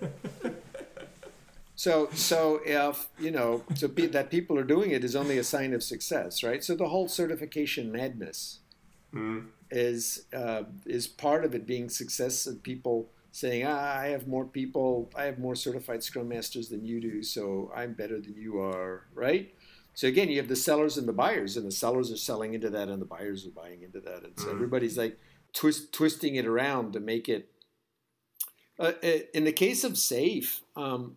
So, so if you know, so be, that people are doing it is only a sign of success, right? So the whole certification madness Hmm. is uh, is part of it being success of people saying, ah, I have more people, I have more certified Scrum Masters than you do, so I'm better than you are, right? So again, you have the sellers and the buyers, and the sellers are selling into that, and the buyers are buying into that, and so Mhm. everybody's like twist, twisting it around to make it. Uh, uh, in the case of Safe, um,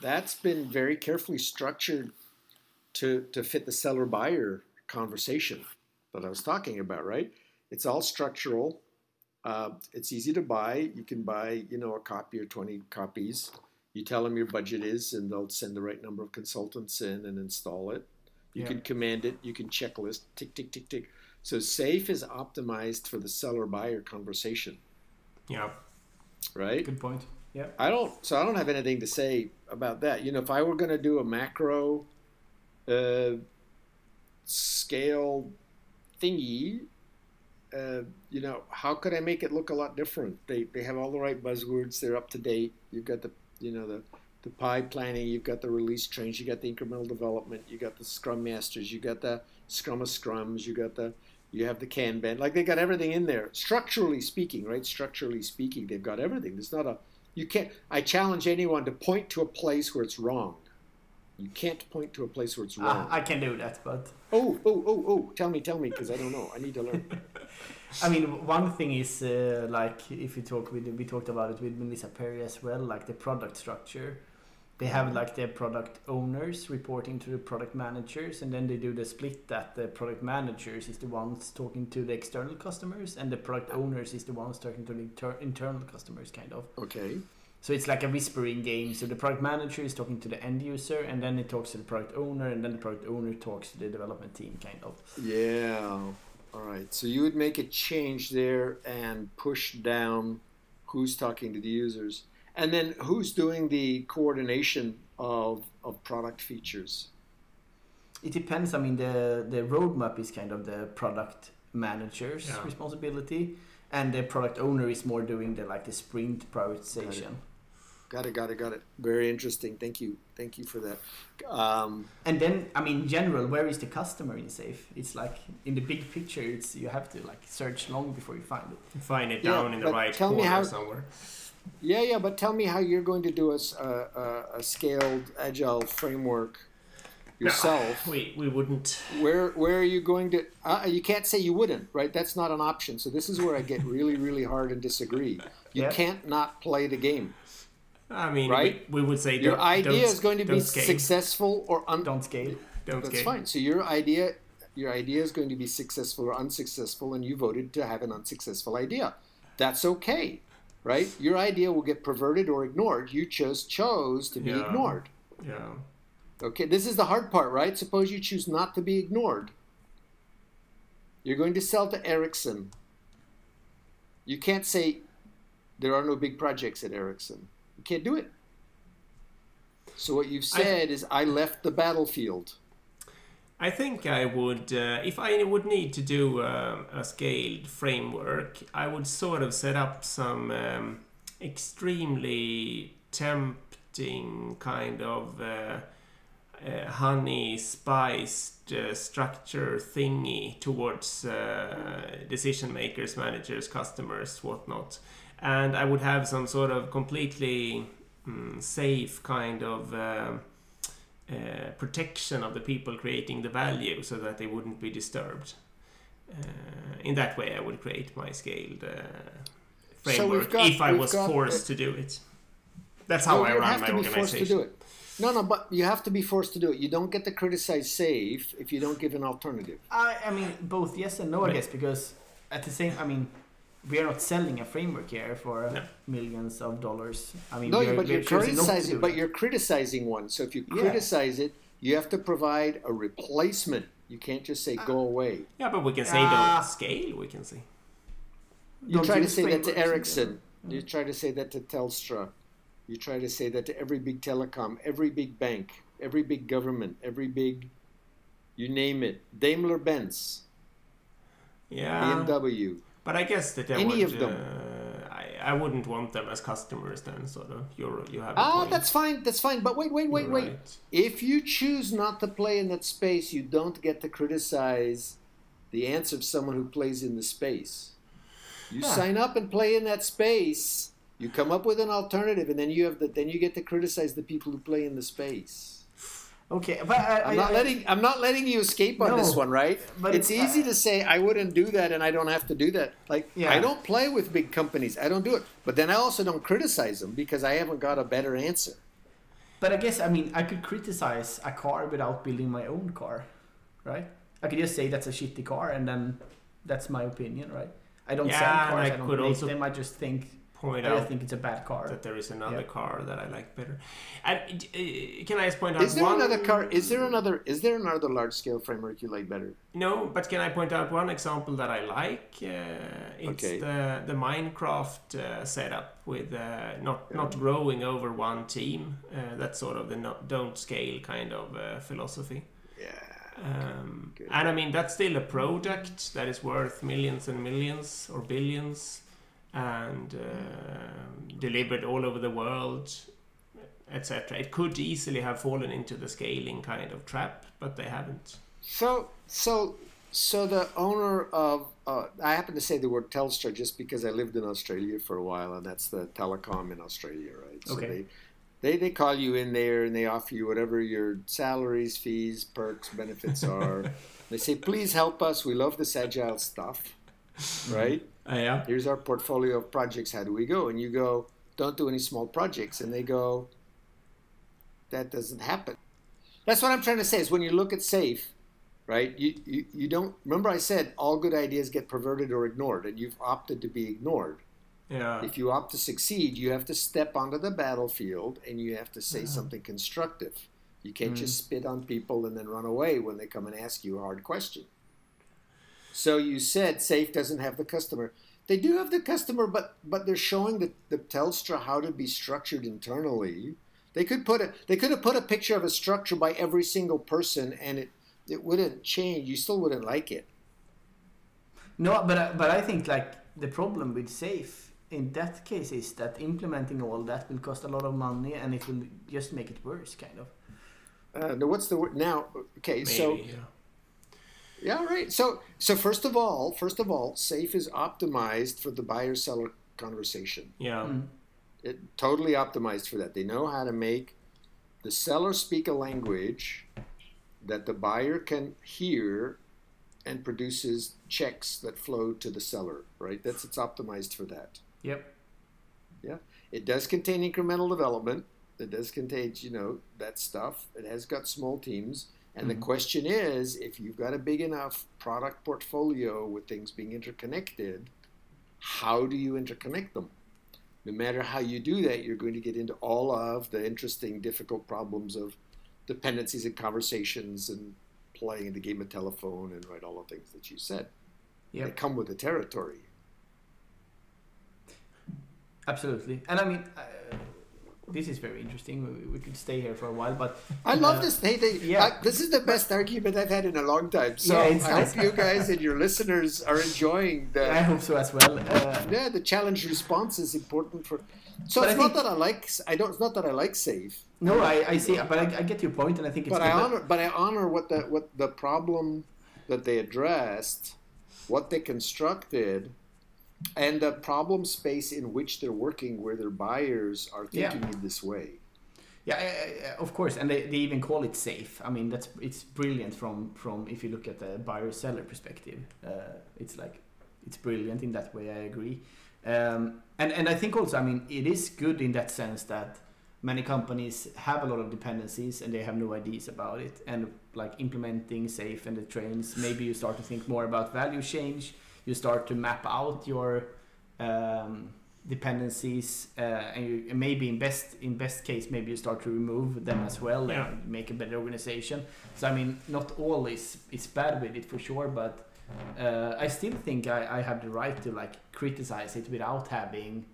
that's been very carefully structured to to fit the seller buyer conversation that I was talking about. Right? It's all structural. Uh, it's easy to buy. You can buy, you know, a copy or twenty copies. You tell them your budget is, and they'll send the right number of consultants in and install it. You Yeah. can command it. You can checklist tick tick tick tick. So Safe is optimized for the seller buyer conversation, yeah. right? Good point. Yeah. I don't. So I don't have anything to say about that. You know, if I were going to do a macro uh, scale thingy, uh, you know, how could I make it look a lot different? They they have all the right buzzwords. They're up to date. You've got the you know the the PI planning. You've got the release trains. You got the incremental development. You got the Scrum Masters. You got the Scrum of Scrums. You got the you have the can Kanban. Like they got everything in there. Structurally speaking, right? Structurally speaking, they've got everything. There's not a you can't. I challenge anyone to point to a place where it's wrong. You can't point to a place where it's wrong. Ah, I can do that, but oh, oh, oh, oh! Tell me, tell me, because I don't know. I need to learn. (laughs) I mean, one thing is uh, like if you talk with we talked about it with Melissa Perri as well, like the product structure. They have like their product owners reporting to the product managers, and then they do the split that the product managers is the ones talking to the external customers, and the product owners is the ones talking to the inter- internal customers, kind of. Okay. So it's like a whispering game. So the product manager is talking to the end user, and then it talks to the product owner, and then the product owner talks to the development team, kind of. Yeah. All right. So you would make a change there and push down who's talking to the users. And then who's doing the coordination of, of product features? It depends. I mean, the the roadmap is kind of the product manager's Yeah. responsibility, and the product owner is more doing the like the sprint prioritization. Got it, got it, got it. Very interesting. Thank you. Thank you for that. Um, And then, I mean, in general, where is the customer in Safe? It's like in the big picture, it's you have to like search long before you find it. Find it Yeah, down in the right tell me corner how- somewhere. Yeah, yeah, but tell me how you're going to do a a scaled agile framework yourself. We we wouldn't. Where where are you going to? Uh, you can't say you wouldn't, right? That's not an option. So this is where I get really really hard and disagree. You Yeah. can't not play the game. I mean, Right? we, we would say Your don't- idea is going to be scale. successful or un- Don't scale. Don't That's scale. fine. So your idea, your idea is going to be successful or unsuccessful, and you voted to have an unsuccessful idea. That's okay, right? Your idea will get perverted or ignored. You just chose to be Yeah. ignored. Yeah. Okay, this is the hard part, right? Suppose you choose not to be ignored. You're going to sell to Ericsson. You can't say there are no big projects at Ericsson. You can't do it. So what you've I- said is I left the battlefield. I think I would, uh, if I would need to do um, a scaled framework, I would sort of set up some um, extremely tempting kind of uh, uh, honey spiced uh, structure thingy towards uh, decision makers, managers, customers, whatnot. And I would have some sort of completely mm, safe kind of. Uh, protection of the people creating the value so that they wouldn't be disturbed. Uh, in that way, I would create my scaled uh, So framework got- if I was got, forced to do it. That's how No, I you run have my to be forced to organization. do it. No, no, but you have to be forced to do it. You don't get to criticize safe if you don't give an alternative. I, I mean, both yes and no, I guess, because at the same, I mean, we are not selling a framework here for No. millions of dollars. I mean, No, we are, but we you're choosing not to criticizing. But you're criticizing one. So if you Yeah. criticize it, you have to provide a replacement. You can't just say go away. Yeah, but we can say Ah. don't scale. We can say. You try to say that to Ericsson. general. You try to say that to Telstra. You try to say that to every big telecom, every big bank, every big government, every big, you name it, Daimler Benz, Yeah, BMW. But I guess that I Any would, of them. Uh, I, I wouldn't want them as customers then. Sort of. You're you have. Ah, that's fine. That's fine. But wait, wait, wait, You're wait. right. If you choose not to play in that space, you don't get to criticize the answer of someone who plays in the space. You Huh. sign up and play in that space. You come up with an alternative, and then you have the, then you get to criticize the people who play in the space. Okay, but I, I'm not I- letting I'm not letting you escape on No, this one, right? but it's it's- uh, easy to say I wouldn't do that, and I don't have to do that. Like Yeah. I don't play with big companies. I don't do it. But then I also don't criticize them because I haven't got a better answer. But I guess I mean I could criticize a car without building my own car, right? I could just say that's a shitty car, and then that's my opinion, right? I don't Yeah, sell cars. I I, don't could make also them. I just think Point I out just think it's a bad car. that there is another Yeah. car that I like better. And uh, can I just point out Is there one? another car? Is there another? Is there another large scale framework you like better? No, but can I point out one example that I like? Uh, it's Okay. the the Minecraft uh, setup with uh, not Yeah. not growing over one team. Uh, that's sort of the no, don't scale kind of uh, philosophy. Yeah. Um, Good. and I mean that's still a product that is worth millions and millions or billions, and uh, delivered all over the world, etc. It could easily have fallen into the scaling kind of trap, but they haven't. So so so the owner of uh, I happen to say the word Telstra just because I lived in Australia for a while, and that's the telecom in Australia, right? So Okay. they, they they call you in there and they offer you whatever your salaries, fees, perks, benefits (laughs) are. they say, please help us. We love this agile stuff. right? Uh, yeah. Here's our portfolio of projects. How do we go? And you go, don't do any small projects. And they go, that doesn't happen. That's what I'm trying to say is when you look at SAFE, right, you, you, you don't, remember I said all good ideas get perverted or ignored, and you've opted to be ignored. Yeah. If you opt to succeed, you have to step onto the battlefield and you have to say something constructive. You can't just spit on people and then run away when they come and ask you a hard question. So you said Safe doesn't have the customer. They do have the customer, but but they're showing the, the Telstra how to be structured internally. They could put a they could have put a picture of a structure by every single person and it it wouldn't change. You still wouldn't like it. No, but I- but I think like the problem with Safe in that case is that implementing all that will cost a lot of money and it will just make it worse, kind of. Uh, now what's the word now? Okay, so yeah. Yeah, right. So, so first of all, first of all, Safe is optimized for the buyer-seller conversation. Yeah. Mm. It totally optimized for that. They know how to make the seller speak a language that the buyer can hear and produces checks that flow to the seller. Right. That's it's optimized for that. Yep. Yeah. It does contain incremental development. It does contain, you know, that stuff. It has got small teams. And the Mhm. question is if you've got a big enough product portfolio with things being interconnected, how do you interconnect them? No matter how you do that, you're going to get into all of the interesting, difficult problems of dependencies and conversations and playing the game of telephone and right all the things that you said. They come with the territory. Absolutely. And I mean, uh, this is very interesting. We, we could stay here for a while, but I love Uh, this. Hey, they, yeah. I- this is the best argument I've had in a long time. So Yeah, I nice. hope you guys and your listeners are enjoying I hope so as well. Uh, Yeah, the challenge response is important for. So But it's I not think- that I like. I don't. It's not that I like safe, no, I, I see, but I, I get your point, and I think it's but I honor. But I honor what the what the problem that they addressed, what they constructed, and the problem space in which they're working, where their buyers are Yeah. thinking in this way. Yeah, of course, and they, they even call it safe. I mean, that's it's brilliant from from if you look at the buyer seller perspective. Uh, it's like it's brilliant in that way. I agree, um, and and I think also, I mean, it is good in that sense that many companies have a lot of dependencies and they have no ideas about it. And like implementing safe and the trains, maybe you start to think more about value change. You start to map out your um, dependencies, uh, and, you, maybe in best in best case, maybe you start to remove them as well Yeah. and make a better organization. So I mean, not all is is bad with it for sure, but uh, I still think I, I have the right to like criticize it without having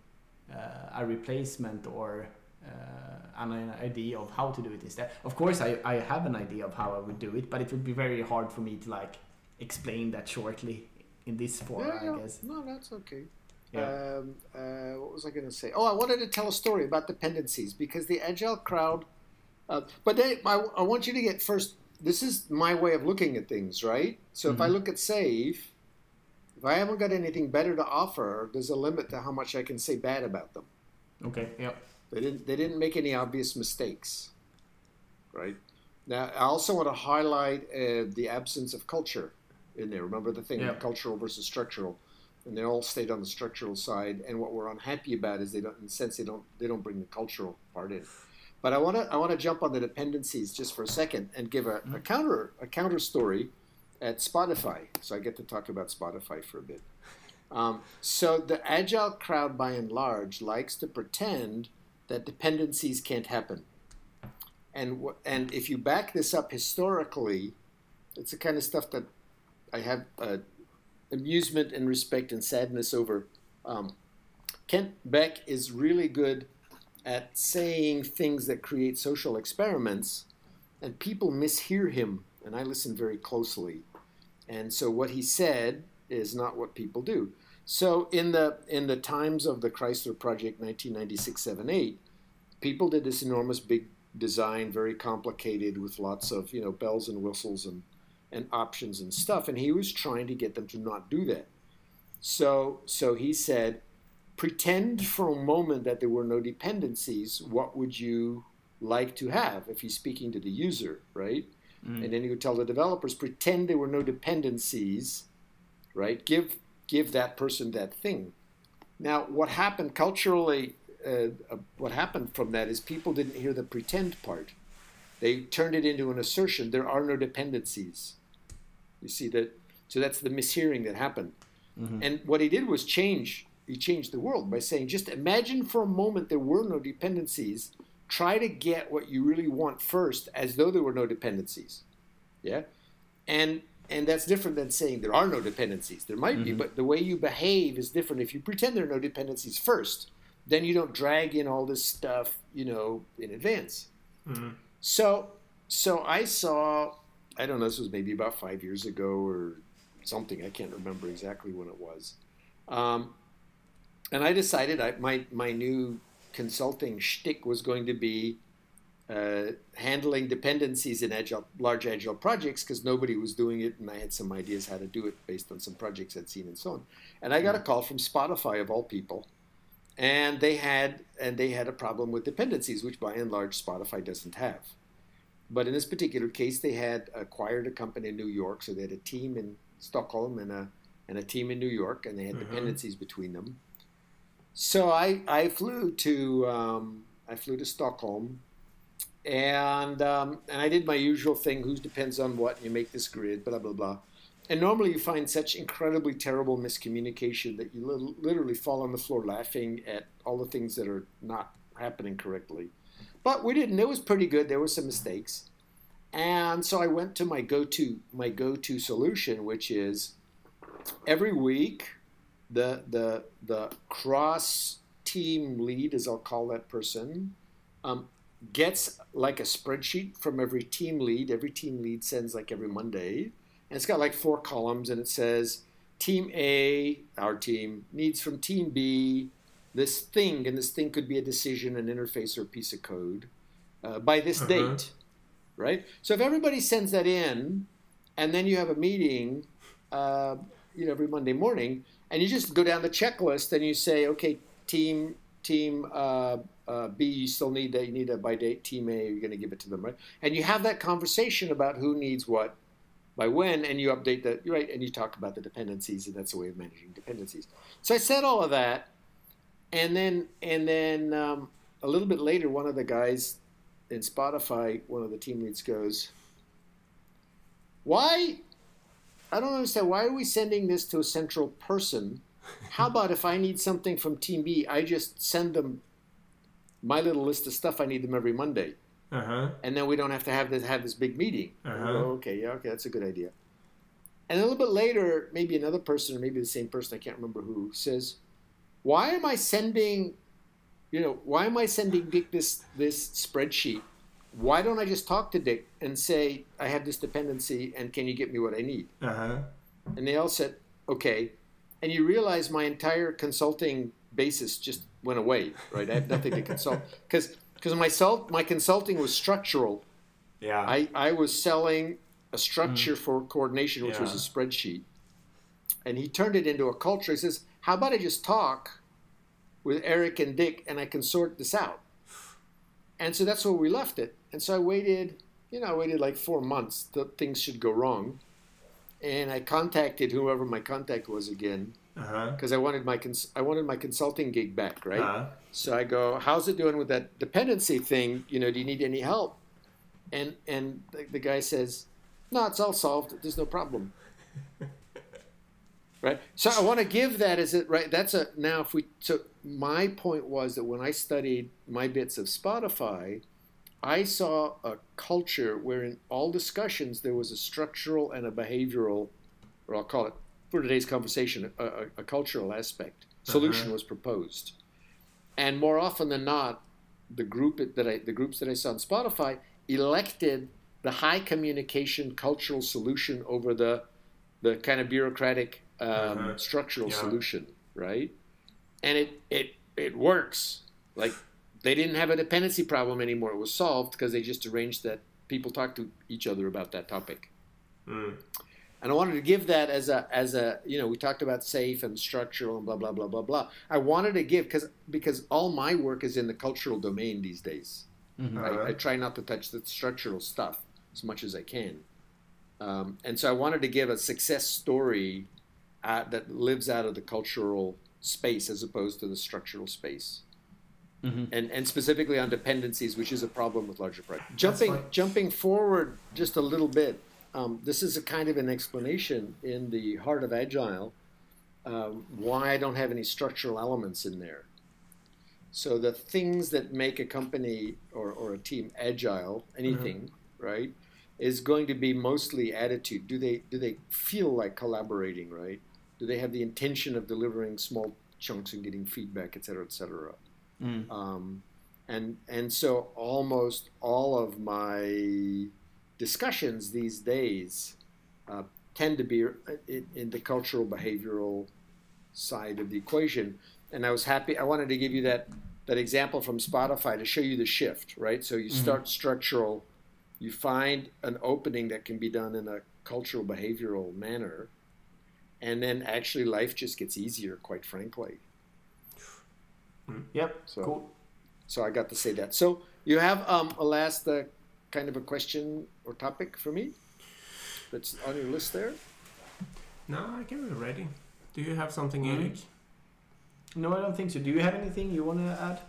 uh, a replacement or uh, an idea of how to do it instead. Of course, I, I have an idea of how I would do it, but it would be very hard for me to like explain that shortly in this form, yeah, yeah. I guess. No, that's okay. Yeah. Um, uh, what was I going to say? Oh, I wanted to tell a story about dependencies because the agile crowd. Uh, but then I, I want you to get first. This is my way of looking at things, right? So if I Mhm. look at SAFe, if I haven't got anything better to offer, there's a limit to how much I can say bad about them. Okay. Yeah. They didn't. They didn't make any obvious mistakes, right? Now, I also want to highlight uh, the absence of culture in there. Remember the thing, Yeah. cultural versus structural, and they all stayed on the structural side. And what we're unhappy about is they don't, in a sense, they don't, they don't bring the cultural part in. But I want to, I want to jump on the dependencies just for a second and give a, a counter, a counter story at Spotify. So I get to talk about Spotify for a bit. Um, so the agile crowd, by and large, likes to pretend that dependencies can't happen. And and if you back this up historically, it's the kind of stuff that I have uh, amusement and respect and sadness over. Um, Kent Beck is really good at saying things that create social experiments, and people mishear him. And I listen very closely, and so what he said is not what people do. So in the in the times of the Chrysler Project, 1996, 7, 8, people did this enormous big design, very complicated, with lots of you know bells and whistles and and options and stuff. And he was trying to get them to not do that. So so he said, pretend for a moment that there were no dependencies. What would you like to have if he's speaking to the user, right? Mm. And then he would tell the developers, pretend there were no dependencies, right? Give give that person that thing. Now, what happened culturally, uh, uh, what happened from that is people didn't hear the pretend part. They turned it into an assertion. There are no dependencies. You see that? So that's the mishearing that happened. Mm-hmm. And what he did was change. He changed the world by saying, just imagine for a moment there were no dependencies. Try to get what you really want first, as though there were no dependencies. Yeah, and and that's different than saying there are no dependencies. There might mm-hmm. be, but the way you behave is different. If you pretend there are no dependencies first, then you don't drag in all this stuff, you know, in advance. Mm-hmm. So, so I saw, I don't know, this was maybe about five years ago or something. I can't remember exactly when it was. Um, and I decided I, my my new consulting shtick was going to be uh, handling dependencies in agile, large agile projects because nobody was doing it, and I had some ideas how to do it based on some projects I'd seen and so on. And I got a mm. call from Spotify of all people, and they had and they had a problem with dependencies, which by and large Spotify doesn't have. But in this particular case, they had acquired a company in New York, so they had a team in Stockholm and a and a team in New York, and they had mm-hmm. dependencies between them. So I I flew to um, I flew to Stockholm and um, and I did my usual thing. Who depends on what? You make this grid, blah blah blah. And normally you find such incredibly terrible miscommunication that you literally fall on the floor laughing at all the things that are not happening correctly. But we didn't. It was pretty good. There were some mistakes, and so I went to my go-to my go-to solution, which is every week the the the cross team lead, as I'll call that person, um, gets like a spreadsheet from every team lead. Every team lead sends like every Monday. And it's got like four columns and it says team A, our team, needs from team B this thing. And this thing could be a decision, an interface, or a piece of code uh, by this uh-huh. date. Right? So if everybody sends that in and then you have a meeting, uh, you know, every Monday morning, and you just go down the checklist and you say, okay, team team uh, uh, B, you still need that. You need a by date. Team A, you're going to give it to them, right? And you have that conversation about who needs what by when, and you update that, right? And you talk about the dependencies, and that's a way of managing dependencies. So I said all of that, and then and then um, a little bit later, one of the guys in Spotify, one of the team leads, goes, "Why? I don't understand. Why are we sending this to a central person?" How about if I need something from Team B, I just send them my little list of stuff I need them every Monday. Uh-huh. And then we don't have to have this have this big meeting. Uh-huh. Oh, okay, yeah, okay, that's a good idea. And a little bit later, maybe another person, or maybe the same person, I can't remember who, says, "Why am I sending, you know, why am I sending Dick this this spreadsheet? Why don't I just talk to Dick and say I have this dependency, and can you get me what I need?" Uh-huh. And they all said, "Okay." And you realize my entire consulting basis just went away, right? I have nothing to consult (laughs) because because my salt my consulting was structural. Yeah. I, I was selling a structure mm. for coordination, which yeah. was a spreadsheet. And he turned it into a culture. He says, How about I just talk with Eric and Dick and I can sort this out? And so that's where we left it. And so I waited, you know, I waited like four months that things should go wrong. And I contacted whoever my contact was again because uh-huh. I wanted my cons- I wanted my consulting gig back, right? Uh-huh. So I go, "How's it doing with that dependency thing? You know, do you need any help?" And and the, the guy says, "No, it's all solved. There's no problem." (laughs) right. So I want to give that as it right. That's a now if we so my point was that when I studied my bits of Spotify, I saw a culture where in all discussions there was a structural and a behavioral, or I'll call it for today's conversation, a, a, a cultural aspect solution uh-huh. was proposed, and more often than not, the group that I, the groups that I saw on Spotify elected the high communication cultural solution over the the kind of bureaucratic um, uh-huh. structural yeah. solution, right? And it it it works. Like they didn't have a dependency problem anymore. It was solved because they just arranged that people talk to each other about that topic. Mm and I wanted to give that as a as a you know we talked about safe and structural and blah blah blah blah blah. I wanted to give because because all my work is in the cultural domain these days. Mm-hmm. I, I, try not to touch the structural stuff as much as I can, um, and so I wanted to give a success story uh, that lives out of the cultural space as opposed to the structural space. Mm-hmm. And, and specifically on dependencies, which is a problem with larger projects. Jumping jumping forward just a little bit, um, this is a kind of an explanation in the heart of Agile um, why I don't have any structural elements in there. So the things that make a company or, or a team agile, anything, mm-hmm. right, is going to be mostly attitude. Do they do they feel like collaborating, right? Do they have the intention of delivering small chunks and getting feedback, et cetera, et cetera? Mm. Um, and and so almost all of my discussions these days uh, tend to be in, in, the cultural behavioral side of the equation. And I was happy. I wanted to give you that that example from Spotify to show you the shift, right? So you mm-hmm. start structural, you find an opening that can be done in a cultural behavioral manner, and then actually life just gets easier, quite frankly. Yep. So, cool. So I got to say that. So you have um, a last uh, kind of a question or topic for me that's on your list there? No, I can be ready. Do you have something, mm-hmm. Eric? No, I don't think so. Do you have anything you want to add?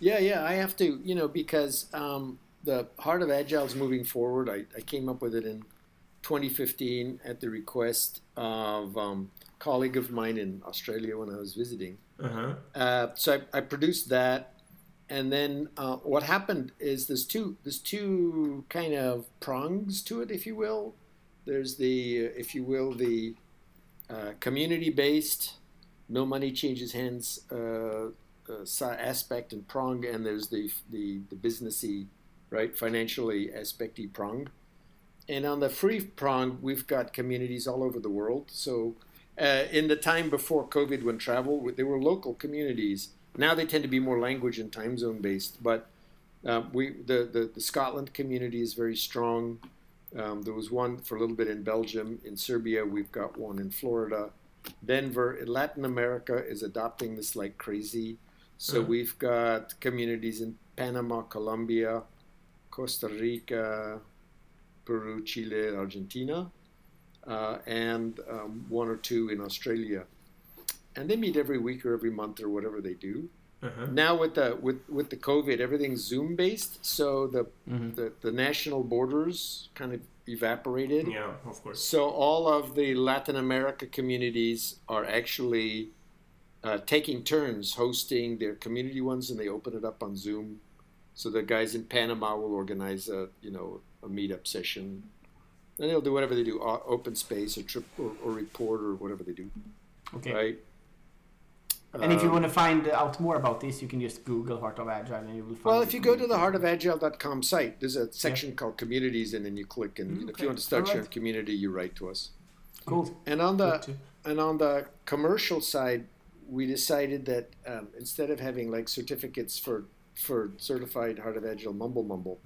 Yeah, yeah, I have to, you know, because um, the Heart of Agile is moving forward. I, I came up with it in 2015 at the request of um, a colleague of mine in Australia when I was visiting. Uh-huh. Uh, so I, I produced that and then uh, what happened is there's two there's two kind of prongs to it, if you will. There's the uh, if you will the uh, community based, no money changes hands uh, uh aspect and prong, and there's the the the businessy, right, financially aspecty prong. And on the free prong, we've got communities all over the world. So uh, in the time before COVID, when travel, there were local communities now they tend to be more language and time zone based, but uh, we the, the, the Scotland community is very strong. Um, there was one for a little bit in Belgium, in Serbia. We've got one in Florida, Denver. Latin America is adopting this like crazy. So uh-huh. we've got communities in Panama, Colombia, Costa Rica, Peru, Chile, Argentina, uh, and um, one or two in Australia and they meet every week or every month or whatever they do. Uh-huh. Now with the with with the COVID, everything's Zoom based, so the, mm-hmm. the the national borders kind of evaporated. Yeah, of course. So all of the Latin America communities are actually uh, taking turns hosting their community ones, and they open it up on Zoom. So the guys in Panama will organize a you know a meetup session, and they'll do whatever they do, open space or trip or, or report or whatever they do. Okay. Right. And if you um, want to find out more about this, you can just Google Heart of Agile and you will find Well, if you go to the heartofagile.com site, there's a section yeah. called communities, and then you click, and okay. if you want to start right. your community, you write to us. Cool. And on the and on the commercial side, we decided that um, instead of having like certificates for for certified Heart of Agile mumble mumble,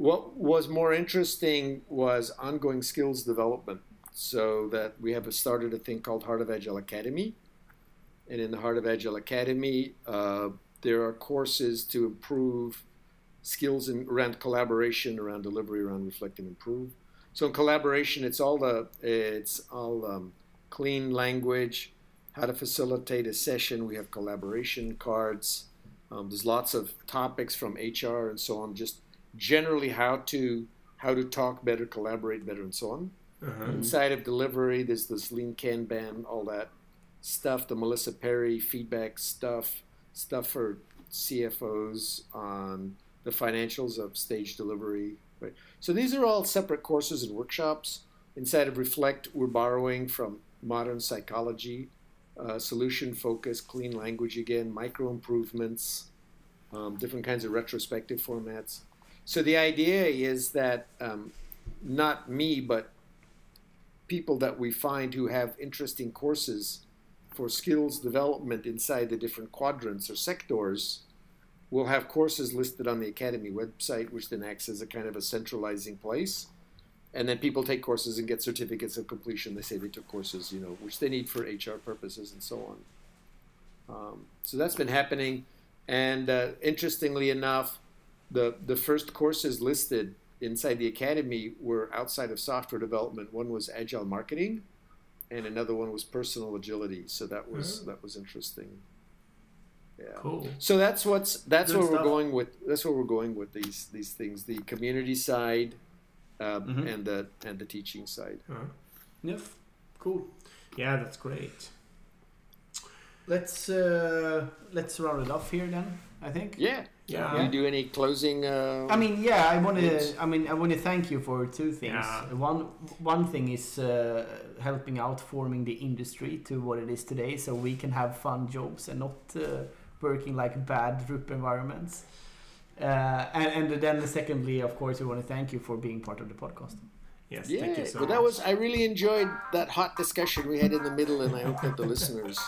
what was more interesting was ongoing skills development. So that we have started a thing called Heart of Agile Academy and in the Heart of Agile Academy, uh, there are courses to improve skills in, around collaboration, around delivery, around reflect and improve. So in collaboration, it's all the it's all um, clean language, how to facilitate a session. We have collaboration cards. Um, there's lots of topics from HR and so on. Just generally how to how to talk better, collaborate better, and so on. Uh-huh. Inside of delivery, there's this lean Kanban, all that stuff, the Melissa Perri feedback stuff, stuff for CFOs on the financials of stage delivery. Right. So these are all separate courses and workshops. Inside of Reflect, we're borrowing from modern psychology, uh, solution focus, clean language again, micro improvements, um, different kinds of retrospective formats. So the idea is that um, not me, but people that we find who have interesting courses for skills development inside the different quadrants or sectors, we'll have courses listed on the Academy website, which then acts as a kind of a centralizing place. And then people take courses and get certificates of completion. They say they took courses, you know, which they need for HR purposes and so on. Um, so that's been happening. And uh, interestingly enough, the, the first courses listed inside the academy were outside of software development. One was agile marketing, and another one was personal agility. So that was Mhm. that was interesting. Yeah. Cool. So that's what's that's Good where stuff. we're going with that's where we're going with these these things the community side uh, Mhm. and the and the teaching side. Uh, Yeah, cool. yeah, that's great. Let's uh, let's round it off here then. I think. Yeah. Yeah. You do any closing? Uh, I mean, yeah, I want to. I mean, I want to thank you for two things. Yeah. One one thing is uh, helping out forming the industry to what it is today, so we can have fun jobs and not uh, working like bad group environments. Uh, and, and then secondly, of course, we want to thank you for being part of the podcast. Yes, yeah, thank you so but much. that was I really enjoyed that hot discussion we had in the middle, and I hope that the listeners.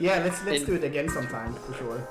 Yeah, let's let's And- do it again sometime for sure.